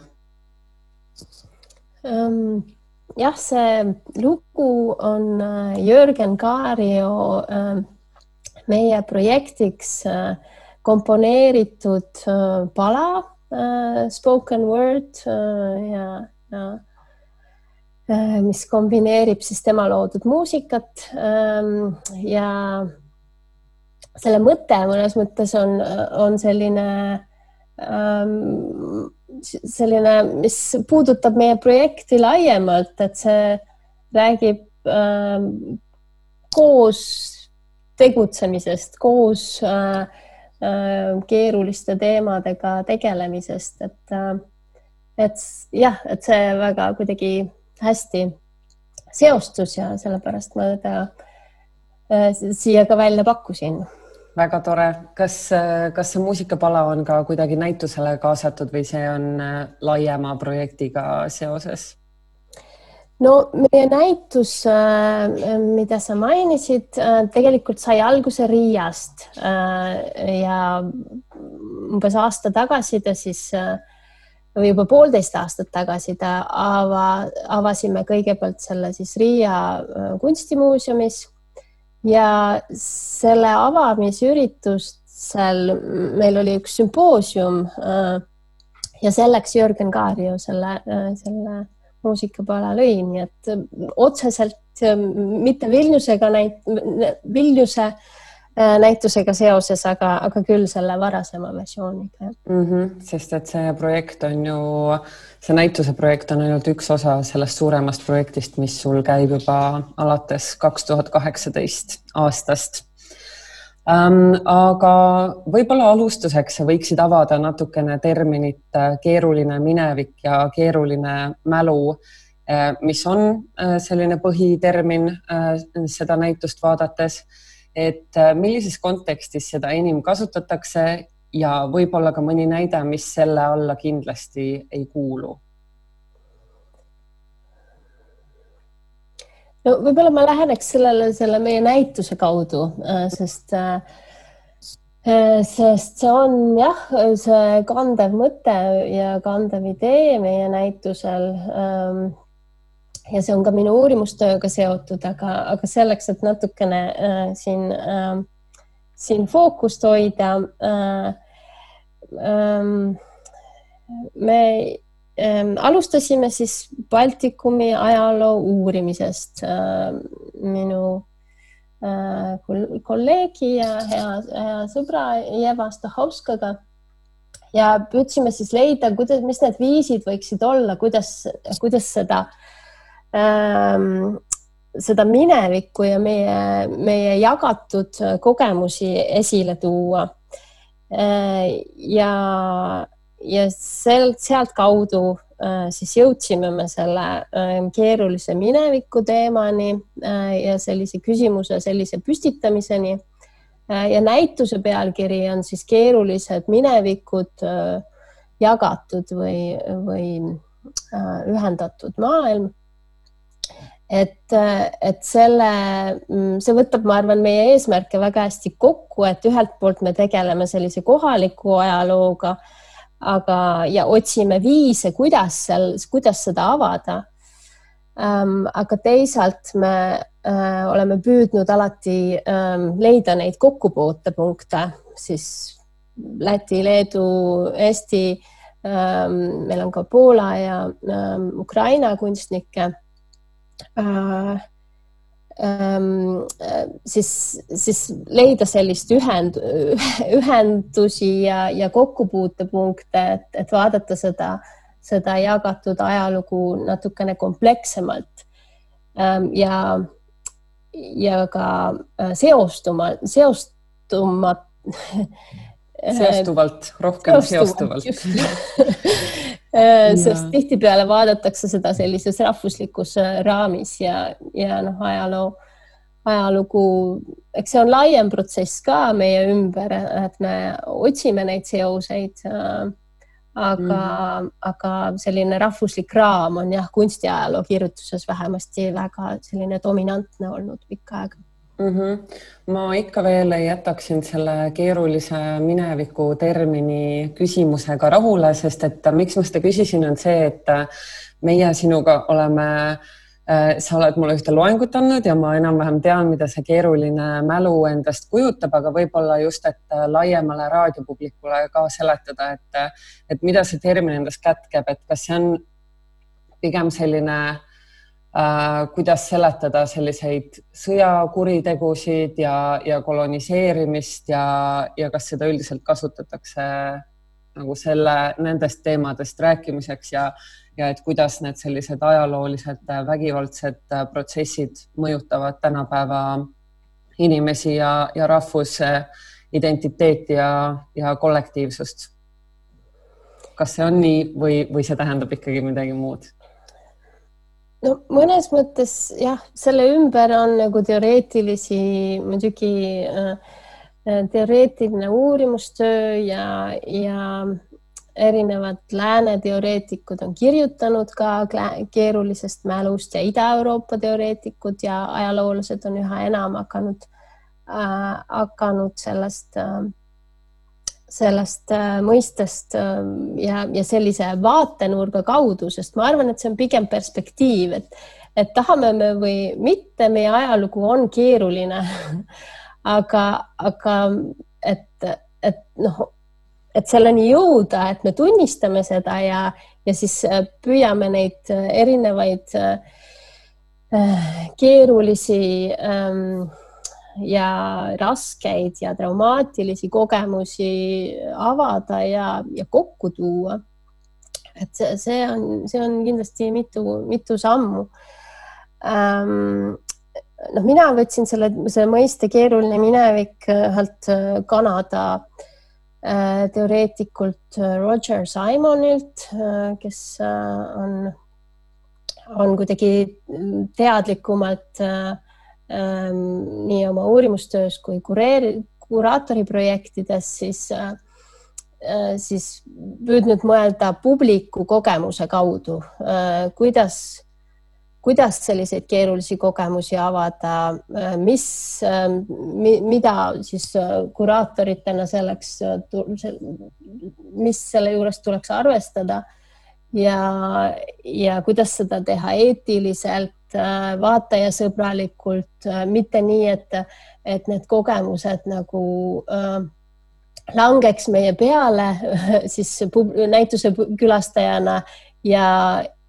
Ähm, jah, see lugu on äh, Jörgen Kaario äh, meie projektiks äh, komponeeritud pala, spoken word ja, ja mis kombineerib siis tema loodud muusikat ähm, ja selle mõte mõnes mõttes on, on selline selline, mis puudutab meie projekti laiemalt, et see räägib äh, koos tegutsemisest, koos äh, äh, keeruliste teemadega tegelemisest, et äh, et jah, et see väga kuidagi hästi seostus ja sellepärast ma teda siia ka välja pakkusin
väga tore, kas, kas see muusikapala on ka kuidagi näitusele kaasatud või see on laiema projektiga seoses?
no meie näitus, mida sa mainisid, tegelikult sai alguse Riiast ja umbes aasta tagasi ta siis või juba poolteist aastat tagasi ta ava, avasime kõigepealt selle siis Riia kunstimuuseumis ja selle avamisüritusel meil oli üks sümpoosium ja selleks Jörgen Kaario selle, selle muusika peale lõi, nii et otseselt mitte Vilniusega näit-, Vilniuse näitusega seoses, aga, aga küll selle varasema versiooniga
mm. -hmm, sest et see projekt on ju, see näituse projekt on ainult üks osa sellest suuremast projektist, mis sul käib juba alates kaks tuhat kaheksateist aastast ähm,. aga võib-olla alustuseks sa võiksid avada natukene terminit äh, keeruline minevik ja keeruline mälu, äh, mis on äh, selline põhitermin seda näitust vaadates, et millises kontekstis seda enim kasutatakse ja võib-olla ka mõni näide, mis selle alla kindlasti ei kuulu
no võib-olla ma läheneks sellele selle meie näituse kaudu, äh, sest äh, äh, sest see on jah, see kandev mõte ja kandev idee meie näitusel. Ähm, ja see on ka minu uurimustööga seotud, aga, aga selleks, et natukene äh, siin äh,, siin fookust hoida äh,. Äh, me Ehm, alustasime siis Baltikumi ajaloo uurimisest ehm, minu äh, kolleegi ja hea, hea sõbra Jeva Stahovskaga ja püüdsime siis leida, kuidas, mis need viisid võiksid olla, kuidas, kuidas seda ähm, seda minevikku ja meie, meie jagatud kogemusi esile tuua. Äh, ja ja sealt, sealtkaudu äh, siis jõudsime me selle äh, keerulise mineviku teemani äh, ja sellise küsimuse sellise püstitamiseni äh,. ja näituse pealkiri on siis keerulised minevikud jagatud või, või ühendatud maailm et, et selle, mm, see võtab, ma arvan, meie eesmärke väga hästi kokku, et ühelt poolt me tegeleme sellise kohaliku ajalooga aga, ja otsime viise, kuidas seal, kuidas seda avada. Aga teisalt me äh, oleme püüdnud alati ähm, leida neid kokkupuutepunkte, siis Läti, Leedu, Eesti ähm,, meil on ka Poola ja ähm, Ukraina kunstnikke siis, siis leida sellist ühend, ühendusi ja, ja kokkupuutepunkte, et, et vaadata seda, seda jagatud ajalugu natukene komplekssemalt ähm,. ja, ja ka äh, seostuma, seostuma (laughs)
seostuvalt, rohkem seostuvalt, seostuvalt. (laughs) (laughs)
Äh, sest tihtipeale vaadatakse seda sellises rahvuslikus äh, raamis ja, ja noh, ajaloo, ajalugu, eks see on laiem protsess ka meie ümber, et me otsime neid seoseid. Äh, aga mm., aga selline rahvuslik raam on jah, kunstiajaloo kirjutuses vähemasti väga selline dominantne olnud pikka aega
mm. -hmm. ma ikka veel jätaks sind selle keerulise mineviku termini küsimusega rahule, sest et miks ma seda küsisin, on see, et meie sinuga oleme äh, sa oled mulle ühte loengut andnud ja ma enam-vähem tean, mida see keeruline mälu endast kujutab, aga võib-olla just, et laiemale raadiopublikule ka seletada, et, et mida see termin endas kätkeb, et kas see on pigem selline Äh, kuidas seletada selliseid sõjakuritegusid ja, ja koloniseerimist ja, ja kas seda üldiselt kasutatakse nagu selle, nendest teemadest rääkimiseks ja, ja et kuidas need sellised ajaloolised vägivaldsed protsessid mõjutavad tänapäeva inimesi ja, ja rahvuse identiteeti ja, ja kollektiivsust. kas see on nii või, või see tähendab ikkagi midagi muud?
No mõnes mõttes jah, selle ümber on nagu teoreetilisi muidugi äh, äh, teoreetiline uurimustöö ja, ja erinevad lääne teoreetikud on kirjutanud ka keerulisest mälust ja Ida-Euroopa teoreetikud ja ajaloolased on üha enam hakanud äh,, hakanud sellest äh, sellest äh, mõistest äh, ja, ja sellise vaatenurga kaudu, sest ma arvan, et see on pigem perspektiiv, et, et tahame me või mitte, meie ajalugu on keeruline. (laughs) Aga, aga et, et noh, et selleni jõuda, et me tunnistame seda ja, ja siis äh, püüame neid äh, erinevaid keerulisi ähm, ja raskeid ja traumaatilisi kogemusi avada ja, ja kokku tuua. et see, see on, see on kindlasti mitu, mitu sammu ähm, noh, mina võtsin selle, selle mõiste keeruline minevik ühelt äh, Kanada äh, teoreetikult äh, Roger Simonilt, kes on, on kuidagi teadlikumalt ähm, nii oma uurimustöös kui kureeri-, kuraatori projektides siis siis püüdnud mõelda publiku kogemuse kaudu, kuidas kuidas selliseid keerulisi kogemusi avada, mis, mida siis kuraatoritena selleks, mis selle juures tuleks arvestada ja, ja kuidas seda teha eetiliselt, vaatajasõbralikult, mitte nii, et, et need kogemused nagu äh, langeks meie peale (laughs) siis näituse külastajana ja,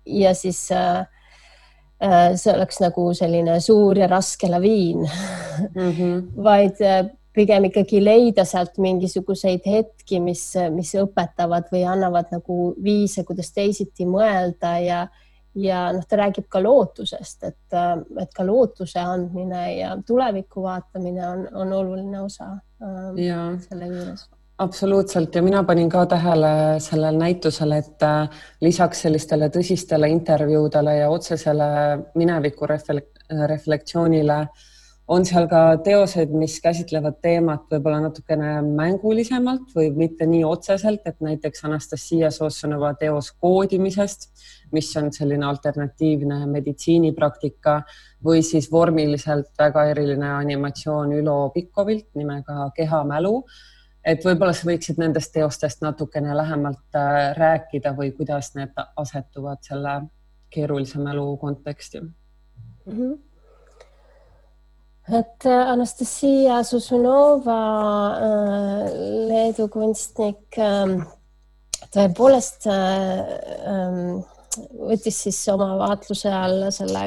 ja siis äh, Äh, see oleks nagu selline suur ja raske laviin mm, -hmm. (laughs) vaid äh, pigem ikkagi leida sealt mingisuguseid hetki, mis, mis õpetavad või annavad nagu viise, kuidas teisiti mõelda ja ja noh, ta räägib ka lootusest, et, äh, et ka lootuse andmine ja tuleviku vaatamine on, on oluline osa ja. selle juures
absoluutselt ja mina panin ka tähele sellel näitusel, et äh, lisaks sellistele tõsistele intervjuudele ja otsesele mineviku reflek reflektsioonile on seal ka teosed, mis käsitlevad teemat võib-olla natukene mängulisemalt või mitte nii otseselt, et näiteks Anastasia Sossonova teos koodimisest, mis on selline alternatiivne meditsiinipraktika või siis vormiliselt väga eriline animatsioon Ülo Pikkovilt nimega Kehamälu et võib-olla sa võiksid nendest teostest natukene lähemalt äh, rääkida või kuidas need asetuvad selle keerulise mälu konteksti mm? -hmm.
Äh, Anastasia Susunova, äh, Leedu kunstnik, ähm, tõepoolest ähm, võttis siis oma vaatluse alla selle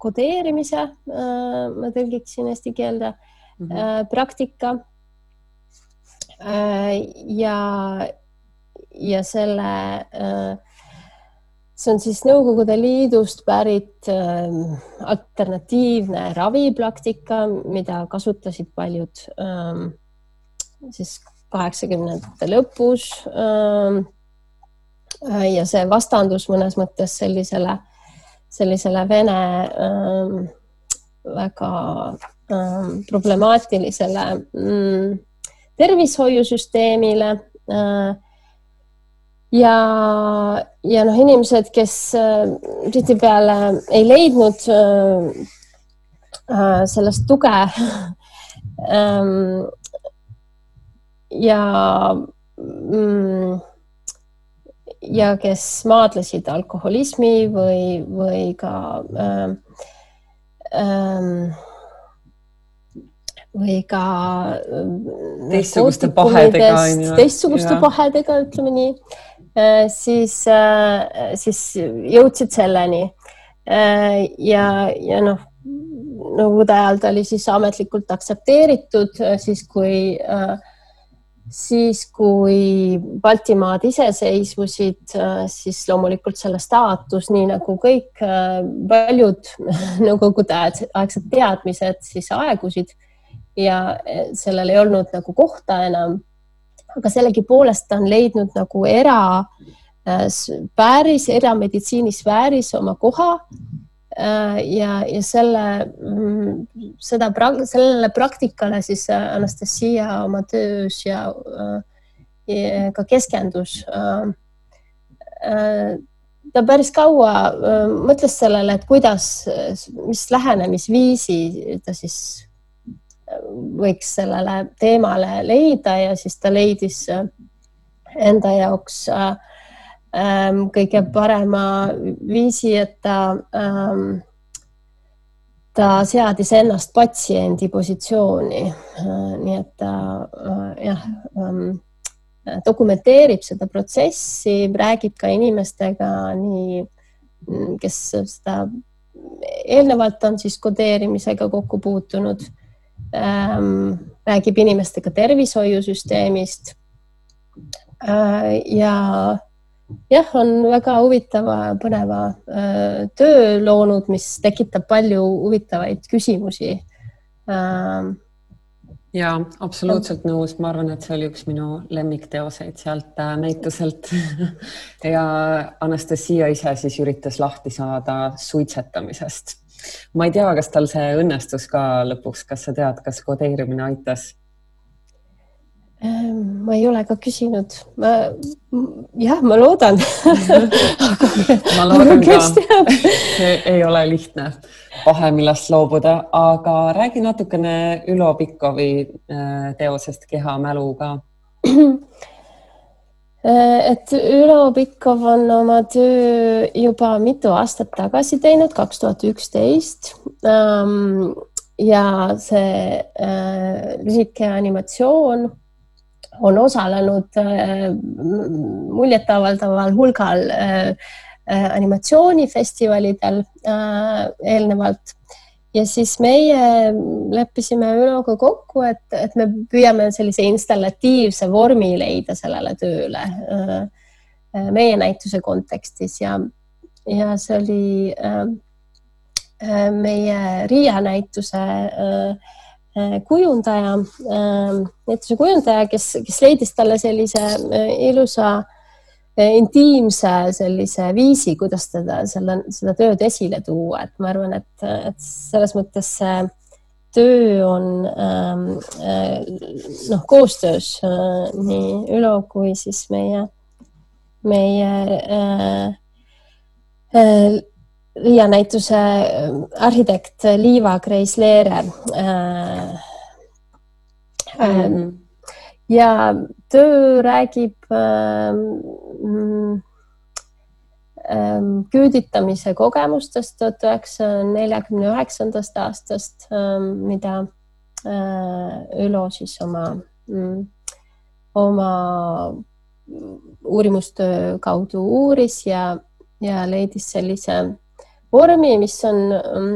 kodeerimise, ma tõlgiksin eesti keelde mm -hmm. praktika. Äh, ja, ja selle, äh, see on siis Nõukogude Liidust pärit alternatiivne ravipraktika, mida kasutasid paljud siis kaheksakümnendate lõpus. ja see vastandus mõnes mõttes sellisele, sellisele Vene väga Ähm, problemaatilisele mm, tervishoiusüsteemile äh, ja, ja noh, inimesed, kes äh, tihtipeale ei leidnud äh, sellest tuge (laughs) ähm, ja mm, ja kes maadlesid alkoholismi või, või ka ähm, ähm, või ka
äh, teistsuguste pahedega
teistsuguste pahedega, ütleme nii, äh, siis, äh, siis jõudsid selleni. ja, ja noh, Nõukogude ajal ta oli siis ametlikult aktsepteeritud, siis kui, siis kui Baltimaad iseseisvusid, siis loomulikult selle staatus, nii nagu kõik paljud (laughs) Nõukogude aegsed teadmised siis aegusid ja sellel ei olnud nagu kohta enam. Aga sellegipoolest ta on leidnud nagu erasfääris, eh, erameditsiinisfääris oma koha. Eh, ja, ja selle, mm, seda, sellele praktikale siis Anastasia oma töös ja, ja ka keskendus ta päris kaua mõtles sellele, et kuidas, mis lähenemisviisi ta siis võiks sellele teemale leida ja siis ta leidis äh, enda jaoks äh, ähm, kõige parema viisi, et ta ähm, ta seadis ennast patsiendi positsiooni. nii et ta jah ähm, dokumenteerib seda protsessi, räägib ka inimestega nii, kes seda eelnevalt on siis kodeerimisega kokku puutunud. Räägib inimestega tervishoiusüsteemist äh,. ja jah, on väga huvitava, põneva äh, töö loonud, mis tekitab palju huvitavaid küsimusi äh,.
ja absoluutselt nõus, ma arvan, et see oli üks minu lemmikteoseid sealt äh, näituselt (laughs) ja Anastasia ise siis üritas lahti saada suitsetamisest. Ma ei tea, kas tal see õnnestus ka lõpuks, kas sa tead, kas kodeerimine aitas?
Ehm, ma ei ole ka küsinud, ma jah, ma loodan. (laughs)
Ma loodan ka, see ei ole lihtne vahe, millest loobuda, aga räägi natukene Ülo Pikkovi äh, teosest Keha mälu ka. (clears throat)
Äh, et Ülo Pikkov on oma töö juba mitu aastat tagasi teinud, kaks tuhat üksteist. Ehm, ja see äh, lühike animatsioon on osalenud äh, muljetavaldaval hulgal animatsioonifestivalidel eelnevalt ja siis meie leppisime Üloga kokku, et, et me püüame sellise installatiivse vormi leida sellele tööle meie näituse kontekstis. Ja, ja see oli meie Riia näituse äh, Äh, kujundaja, näituse kujundaja, kes, kes leidis talle sellise äh, ilusa äh, intiimse sellise viisi, kuidas teda selle, seda tööd esile tuua, et ma arvan, et, et selles mõttes see töö on ähm, noh, koostöös nii Ülo kui siis meie, meie äh, äh, Riia näituse äh, arhitekt Liiva Kreisleere äh, äh, mm. Ja töö räägib äh, äh, küüditamise kogemustest tuhat üheksasaja neljakümne üheksandast aastast äh,, mida äh, Ülo siis oma mm, oma uurimustöö kaudu uuris ja, ja leidis sellise vormi, mis on ähm,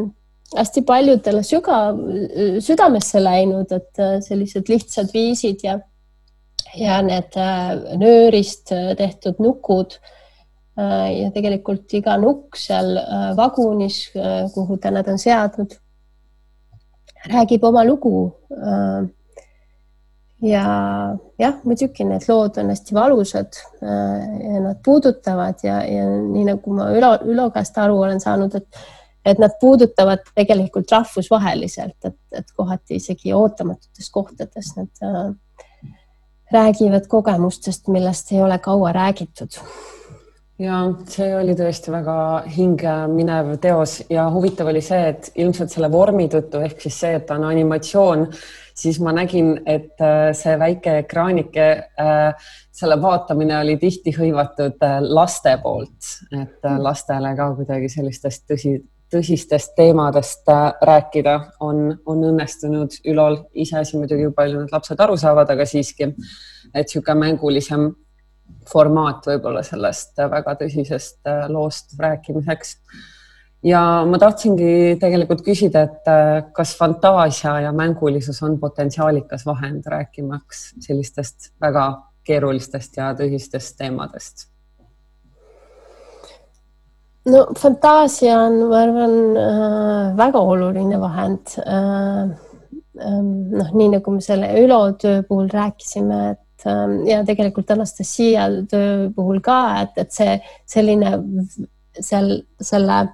hästi paljudele sügav, südamesse läinud, et äh, sellised lihtsad viisid ja, ja need äh, nöörist äh, tehtud nukud ja tegelikult iga nukk seal vagunis, kuhu ta nad on seadnud, räägib oma lugu ja jah, muidugi need lood on hästi valusad äh, ja nad puudutavad ja, ja nii nagu ma Ülo, Ülo käest aru olen saanud, et et nad puudutavad tegelikult rahvusvaheliselt, et, et kohati isegi ootamatutes kohtades nad äh, räägivad kogemustest, millest ei ole kaua räägitud.
Ja see oli tõesti väga hingeminev teos ja huvitav oli see, et ilmselt selle vormi tõttu ehk siis see, et ta on animatsioon siis ma nägin, et äh, see väike ekraanike, äh, selle vaatamine oli tihti hõivatud äh, laste poolt, et lastele ka kuidagi sellistest tõsi, tõsistest teemadest rääkida on, on õnnestunud Ülol, iseasi muidugi, kui palju need lapsed aru saavad, aga siiski, et niisugune mängulisem formaat võib-olla sellest väga tõsisest loost rääkimiseks ja ma tahtsingi tegelikult küsida, et äh, kas fantaasia ja mängulisus on potentsiaalikas vahend rääkimaks sellistest väga keerulistest ja tõsistest teemadest?
No fantaasia on, ma arvan äh,, väga oluline vahend äh,. äh noh, nii nagu me selle Ülo töö puhul rääkisime, et äh, ja tegelikult Anastasia töö puhul ka, et, et see selline seal selle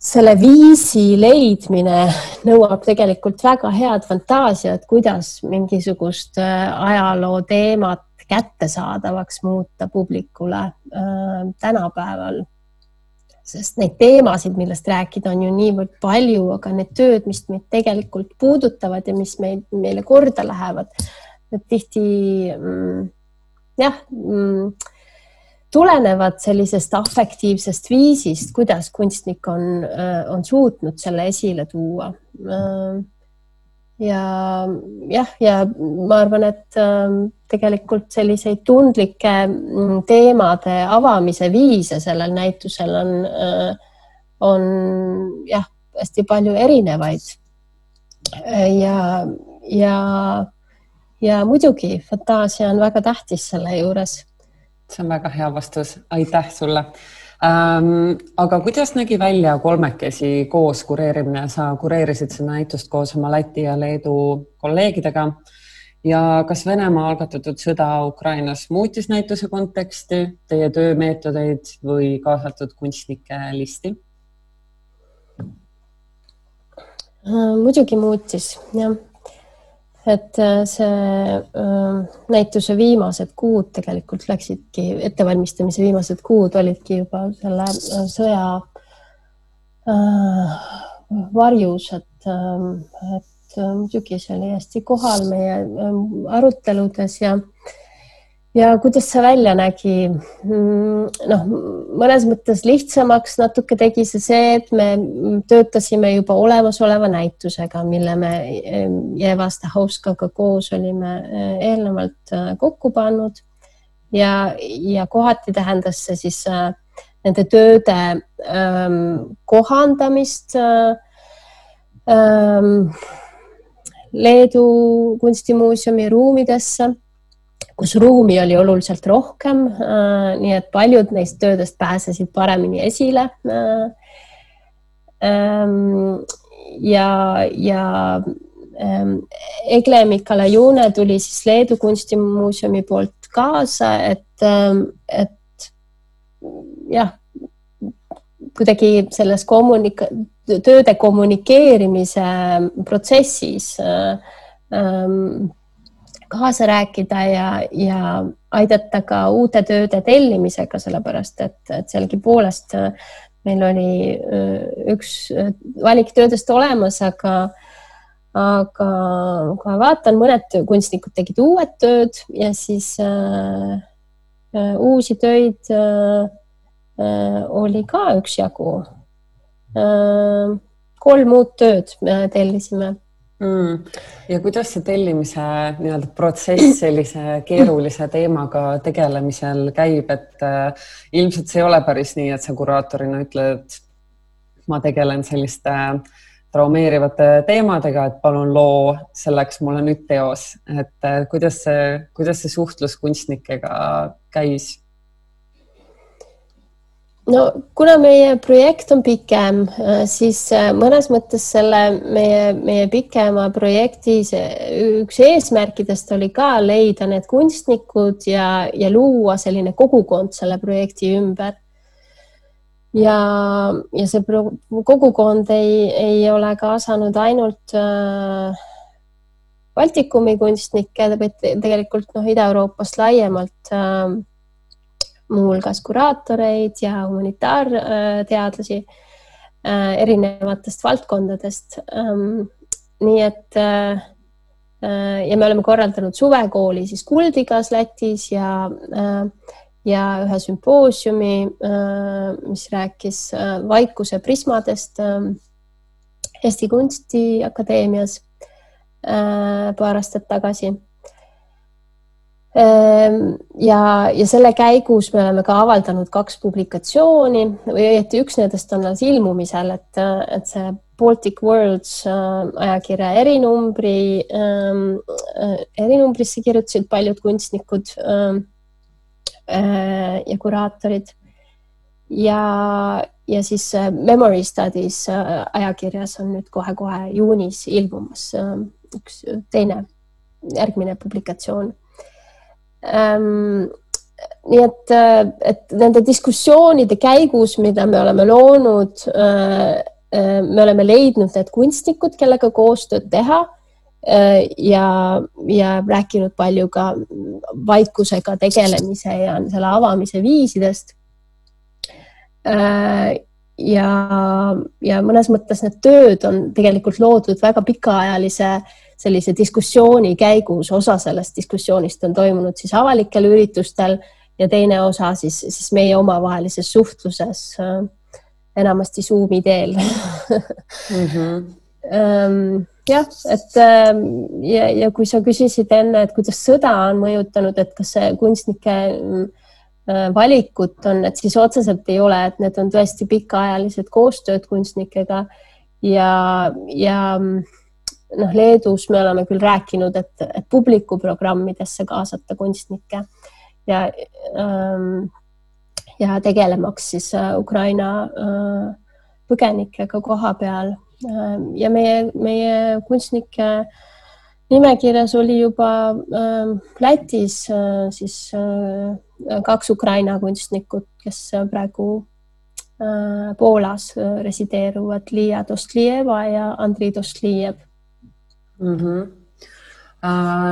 selle viisi leidmine nõuab tegelikult väga head fantaasiat, kuidas mingisugust äh, ajaloo teemat kättesaadavaks muuta publikule äh, tänapäeval. sest neid teemasid, millest rääkida, on ju niivõrd palju, aga need tööd, mis meid tegelikult puudutavad ja mis meid, meile korda lähevad, need tihti mm, jah mm, tulenevad sellisest afektiivsest viisist, kuidas kunstnik on, on suutnud selle esile tuua. Ja jah, ja ma arvan, et tegelikult selliseid tundlike mm, teemade avamise viise sellel näitusel on, on jah, hästi palju erinevaid. ja, ja, ja muidugi fantaasia on väga tähtis selle juures
see on väga hea vastus, aitäh sulle ähm,. Aga kuidas nägi välja kolmekesi koos kureerimine, sa kureerisid seda näitust koos oma Läti ja Leedu kolleegidega. Ja kas Venemaa algatatud sõda Ukrainas muutis näituse konteksti, teie töömeetodeid või kaasatud kunstnike listi?
Äh, muidugi muutis, jah et äh, see äh, näituse viimased kuud tegelikult läksidki, ettevalmistamise viimased kuud olidki juba selle äh, sõja äh, varjus, et et see oli hästi kohal meie aruteludes ja ja kuidas see välja nägi? Mm, noh, mõnes mõttes lihtsamaks natuke tegi see see, et me töötasime juba olemasoleva näitusega, mille me Jeva Stahovskaga koos olime eh, eelnevalt eh, kokku pannud ja, ja kohati tähendas see siis äh, nende tööde ähm, kohandamist äh, ähm, Leedu kunstimuuseumi ruumidesse kus ruumi oli oluliselt rohkem. Äh, nii et paljud neist töödest pääsesid paremini esile. Äh, ähm, ja, ja ähm, Egle Mikalajune tuli siis Leedu kunstimuuseumi poolt kaasa, et, ähm, et jah, kuidagi selles kommunika-, tööde kommunikeerimise protsessis ähm, kaasa rääkida ja, ja aidata ka uute tööde tellimisega, sellepärast et, et sellegipoolest äh, meil oli äh, üks äh, valik töödest olemas, aga aga ma vaatan, mõned kunstnikud tegid uued tööd ja siis äh, uusi töid äh, oli ka üksjagu äh,. kolm uut tööd me tellisime
mm.. ja kuidas see tellimise nii-öelda protsess sellise keerulise teemaga tegelemisel käib, et äh, ilmselt see ei ole päris nii, et sa kuraatorina ütled, ma tegelen selliste traumeerivate teemadega, et palun loo selleks mulle nüüd teos, et äh, kuidas see, kuidas see suhtlus kunstnikega käis?
No kuna meie projekt on pikem, äh, siis äh, mõnes mõttes selle meie, meie pikema projekti üks eesmärkidest oli ka leida need kunstnikud ja, ja luua selline kogukond selle projekti ümber. ja, ja see kogukond ei, ei ole kaasanud ainult äh, Baltikumi kunstnikke, vaid tegelikult noh, Ida-Euroopast laiemalt äh, muuhulgas kuraatoreid ja humanitaarteadlasi äh, erinevatest valdkondadest. Ähm, nii et äh, äh, ja me oleme korraldanud suvekooli siis Kuldigas Lätis ja ja ühe sümpoosiumi, mis rääkis vaikuse prismadest Eesti Kunstiakadeemias paar aastat tagasi ja, ja selle käigus me oleme ka avaldanud kaks publikatsiooni või õieti üks nendest on alles ilmumisel, et, et see Baltic Worlds äh, ajakirja erinumbri äh,, erinumbrisse kirjutasid paljud kunstnikud äh, ja kuraatorid. ja, ja siis Memory Studies ajakirjas on nüüd kohe-kohe juunis ilmumas üks teine, järgmine publikatsioon. Nii et, äh, et nende diskussioonide käigus, mida me oleme loonud äh,, äh, me oleme leidnud need kunstnikud, kellega koostööd teha äh, ja, ja rääkinud palju ka vaikusega tegelemise ja selle avamise viisidest. Äh, ja, ja mõnes mõttes need tööd on tegelikult loodud väga pikaajalise sellise diskussiooni käigus, osa sellest diskussioonist on toimunud siis avalikel üritustel ja teine osa siis, siis meie omavahelises suhtluses äh, enamasti Zoomi teel mm. (laughs) -hmm. jah, et ähm, ja, ja kui sa küsisid enne, et kuidas sõda on mõjutanud, et kas see kunstnike äh, valikut on, et siis otseselt ei ole, et need on tõesti pikaajalised koostööd kunstnikega ja, ja noh, Leedus me oleme küll rääkinud, et, et publikuprogrammidesse kaasata kunstnikke ja ähm, ja tegelemaks siis äh, Ukraina äh, põgenikega koha peal. Ähm, ja meie, meie kunstnike nimekirjas oli juba ähm, Lätis äh, siis kaks Ukraina kunstnikut, kes praegu Poolas resideeruvad, Liia Dostlijeva ja Andrei Dostlijev
mm. -hmm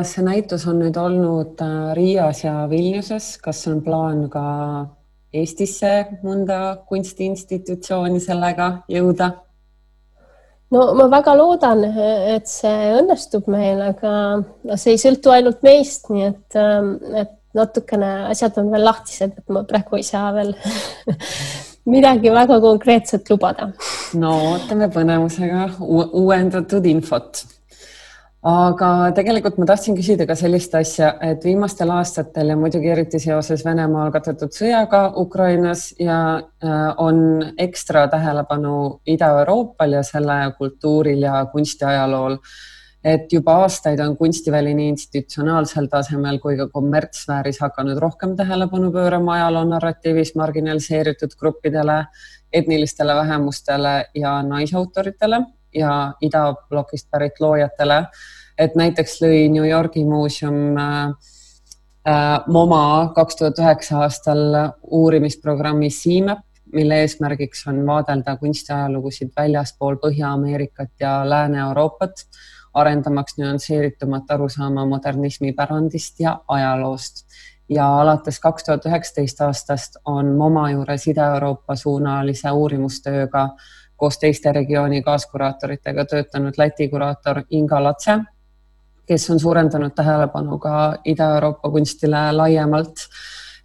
see näitus on nüüd olnud Riias ja Vilniuses, kas on plaan ka Eestisse mõnda kunstiinstitutsiooni sellega jõuda?
no ma väga loodan, et see õnnestub meil, aga see ei sõltu ainult meist, nii et, et natukene asjad on veel lahtised, et ma praegu ei saa veel (laughs) midagi väga konkreetset lubada.
no ootame põnevusega uuendatud infot aga tegelikult ma tahtsin küsida ka sellist asja, et viimastel aastatel ja muidugi eriti seoses Venemaa algatatud sõjaga Ukrainas ja äh, on ekstra tähelepanu Ida-Euroopal ja selle kultuuril ja kunstiajalool. et juba aastaid on kunstiväli nii institutsionaalsel tasemel kui ka kommertssfääris hakanud rohkem tähelepanu pöörama ajaloo narratiivis marginaliseeritud gruppidele, etnilistele vähemustele ja naisautoritele ja idablokist pärit loojatele. Et näiteks lõi New Yorgi muuseum äh, äh, MoMA kaks tuhat üheksa aastal uurimisprogrammi CMAP, mille eesmärgiks on vaadelda kunstiajalugusid väljaspool Põhja-Ameerikat ja Lääne-Euroopat, arendamaks nüansseeritumat arusaama modernismi pärandist ja ajaloost. Ja alates kaks tuhat üheksateist aastast on MoMA juures Ida-Euroopa suunalise uurimustööga koos teiste regiooni kaaskuraatoritega töötanud Läti kuraator Inga Latse, kes on suurendanud tähelepanu ka Ida-Euroopa kunstile laiemalt.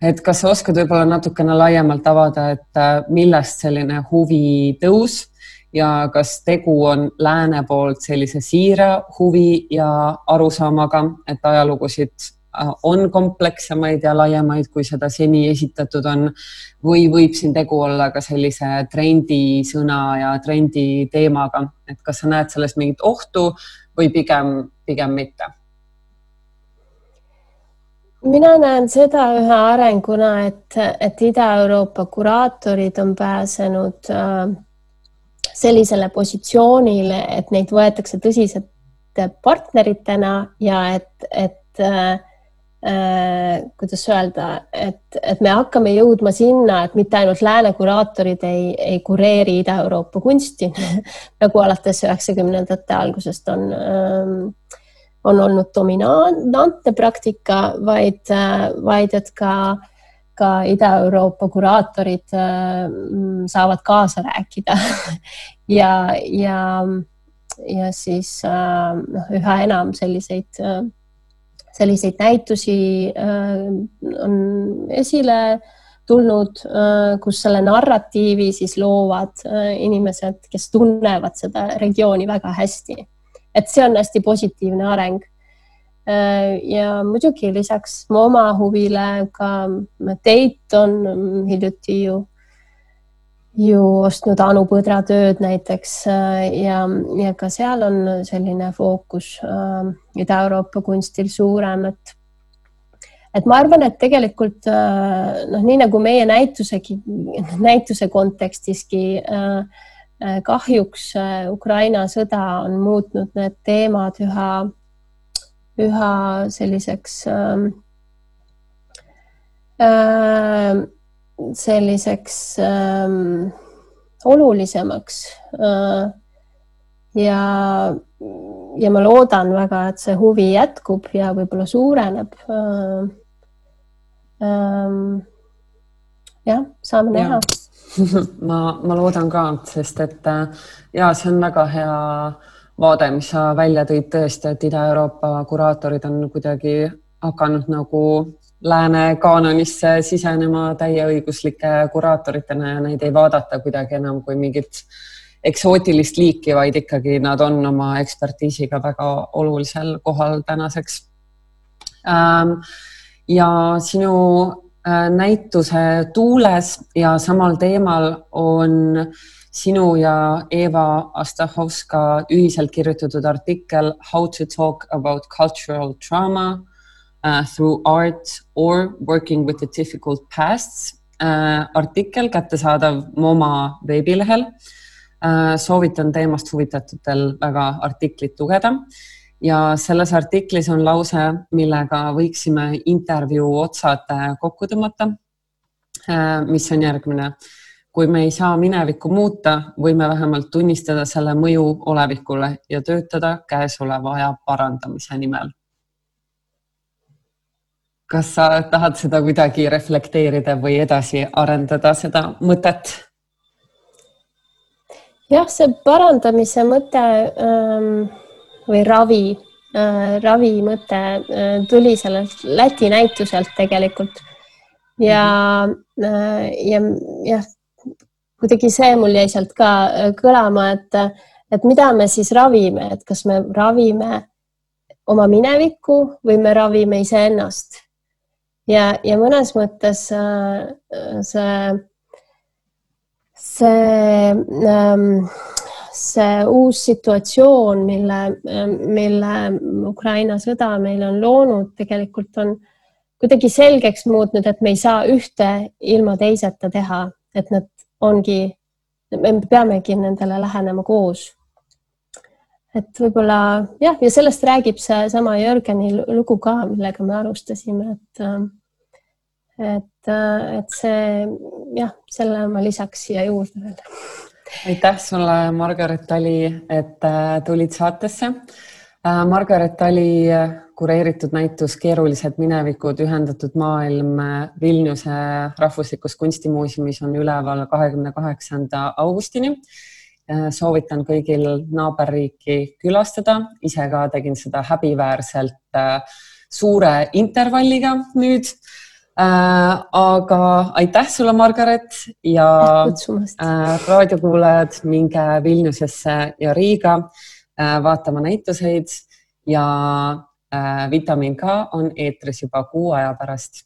et kas sa oskad võib-olla natukene laiemalt avada, et äh, millest selline huvi tõus ja kas tegu on lääne poolt sellise siire huvi ja arusaamaga, et ajalugusid Äh, on komplekssemaid ja laiemaid, kui seda seni esitatud on või võib siin tegu olla ka sellise trendisõna ja trendi teemaga, et kas sa näed selles mingit ohtu või pigem, pigem mitte?
mina näen seda ühe arenguna, et, et Ida-Euroopa kuraatorid on pääsenud äh, sellisele positsioonile, et neid võetakse tõsiselt partneritena ja et, et äh, kuidas öelda, et, et me hakkame jõudma sinna, et mitte ainult lääne kuraatorid ei, ei kureeri Ida-Euroopa kunsti (laughs) nagu alates üheksakümnendate algusest on, ähm, on olnud dominantne praktika, vaid, äh, vaid et ka, ka Ida-Euroopa kuraatorid äh, saavad kaasa rääkida. (laughs) Ja, ja, ja siis noh, üha enam selliseid selliseid näitusi äh, on esile tulnud, äh, kus selle narratiivi siis loovad äh, inimesed, kes tunnevad seda regiooni väga hästi. et see on hästi positiivne areng. ja muidugi lisaks oma huvile ka Teit on hiljuti ju ju ostnud Anu Põdra tööd näiteks äh, ja, ja ka seal on selline fookus äh, Ida-Euroopa kunstil suurem, et et ma arvan, et tegelikult äh, noh, nii nagu meie näitusegi, näituse kontekstiski äh, äh kahjuks äh, Ukraina sõda on muutnud need teemad üha, üha selliseks äh, äh, selliseks ähm, olulisemaks äh,. ja, ja ma loodan väga, et see huvi jätkub ja võib-olla suureneb äh,. Ähm, jah, saame näha (laughs)
ma, ma loodan ka, sest et äh, ja see on väga hea vaade, mis sa välja tõid tõesti, et Ida-Euroopa kuraatorid on kuidagi hakanud nagu lääne kaanonisse sisenema täieõiguslike kuraatoritena ja neid ei vaadata kuidagi enam kui mingit eksootilist liiki, vaid ikkagi nad on oma ekspertiisiga väga olulisel kohal tänaseks. Ähm, ja sinu äh, näituse Tuules ja samal teemal on sinu ja Eva Astahovska ühiselt kirjutatud artikkel How to talk about cultural trauma uh, through art or working with the difficult pasts uh,. artikkel kättesaadav MoMA veebilehel uh,. soovitan teemast huvitatutel väga artiklit lugeda ja selles artiklis on lause, millega võiksime intervjuu otsad kokku tõmmata uh,, mis on järgmine kui me ei saa minevikku muuta, võime vähemalt tunnistada selle mõju olevikule ja töötada käesoleva aja parandamise nimel. Kas sa tahad seda kuidagi reflekteerida või edasi arendada, seda mõtet?
jah, see parandamise mõte ähm, või ravi äh,, ravi mõte äh, tuli sellelt Läti näituselt tegelikult ja äh,, ja jah kuidagi see mul jäi sealt ka äh, kõlama, et, et mida me siis ravime, et kas me ravime oma minevikku või me ravime iseennast. Ja, ja mõnes mõttes äh, see, see, ähm, see uus situatsioon, mille, mille Ukraina sõda meile on loonud, tegelikult on kuidagi selgeks muutnud, et me ei saa ühte ilma teiseta teha, et need ongi, me peamegi nendele lähenema koos. Et võib-olla jah, ja sellest räägib seesama Jörgeni lugu ka, millega me alustasime, et et, et see jah, selle ma lisaks siia juurde veel.
aitäh sulle, Margaret Tali, et äh, tulid saatesse. Äh, Margaret Tali kureeritud näitus Keerulised minevikud, ühendatud maailm Vilniuse Rahvuslikus Kunstimuuseumis on üleval kahekümne kaheksanda augustini. Soovitan kõigil naaberriiki külastada, ise ka tegin seda häbiväärselt äh, suure intervalliga nüüd. Äh, aga aitäh sulle, Margaret ja äh, raadiokuulajad, minge Vilniusesse ja Riiga vaatama näituseid ja Äh, vitamiin K on eetris juba kuu aja pärast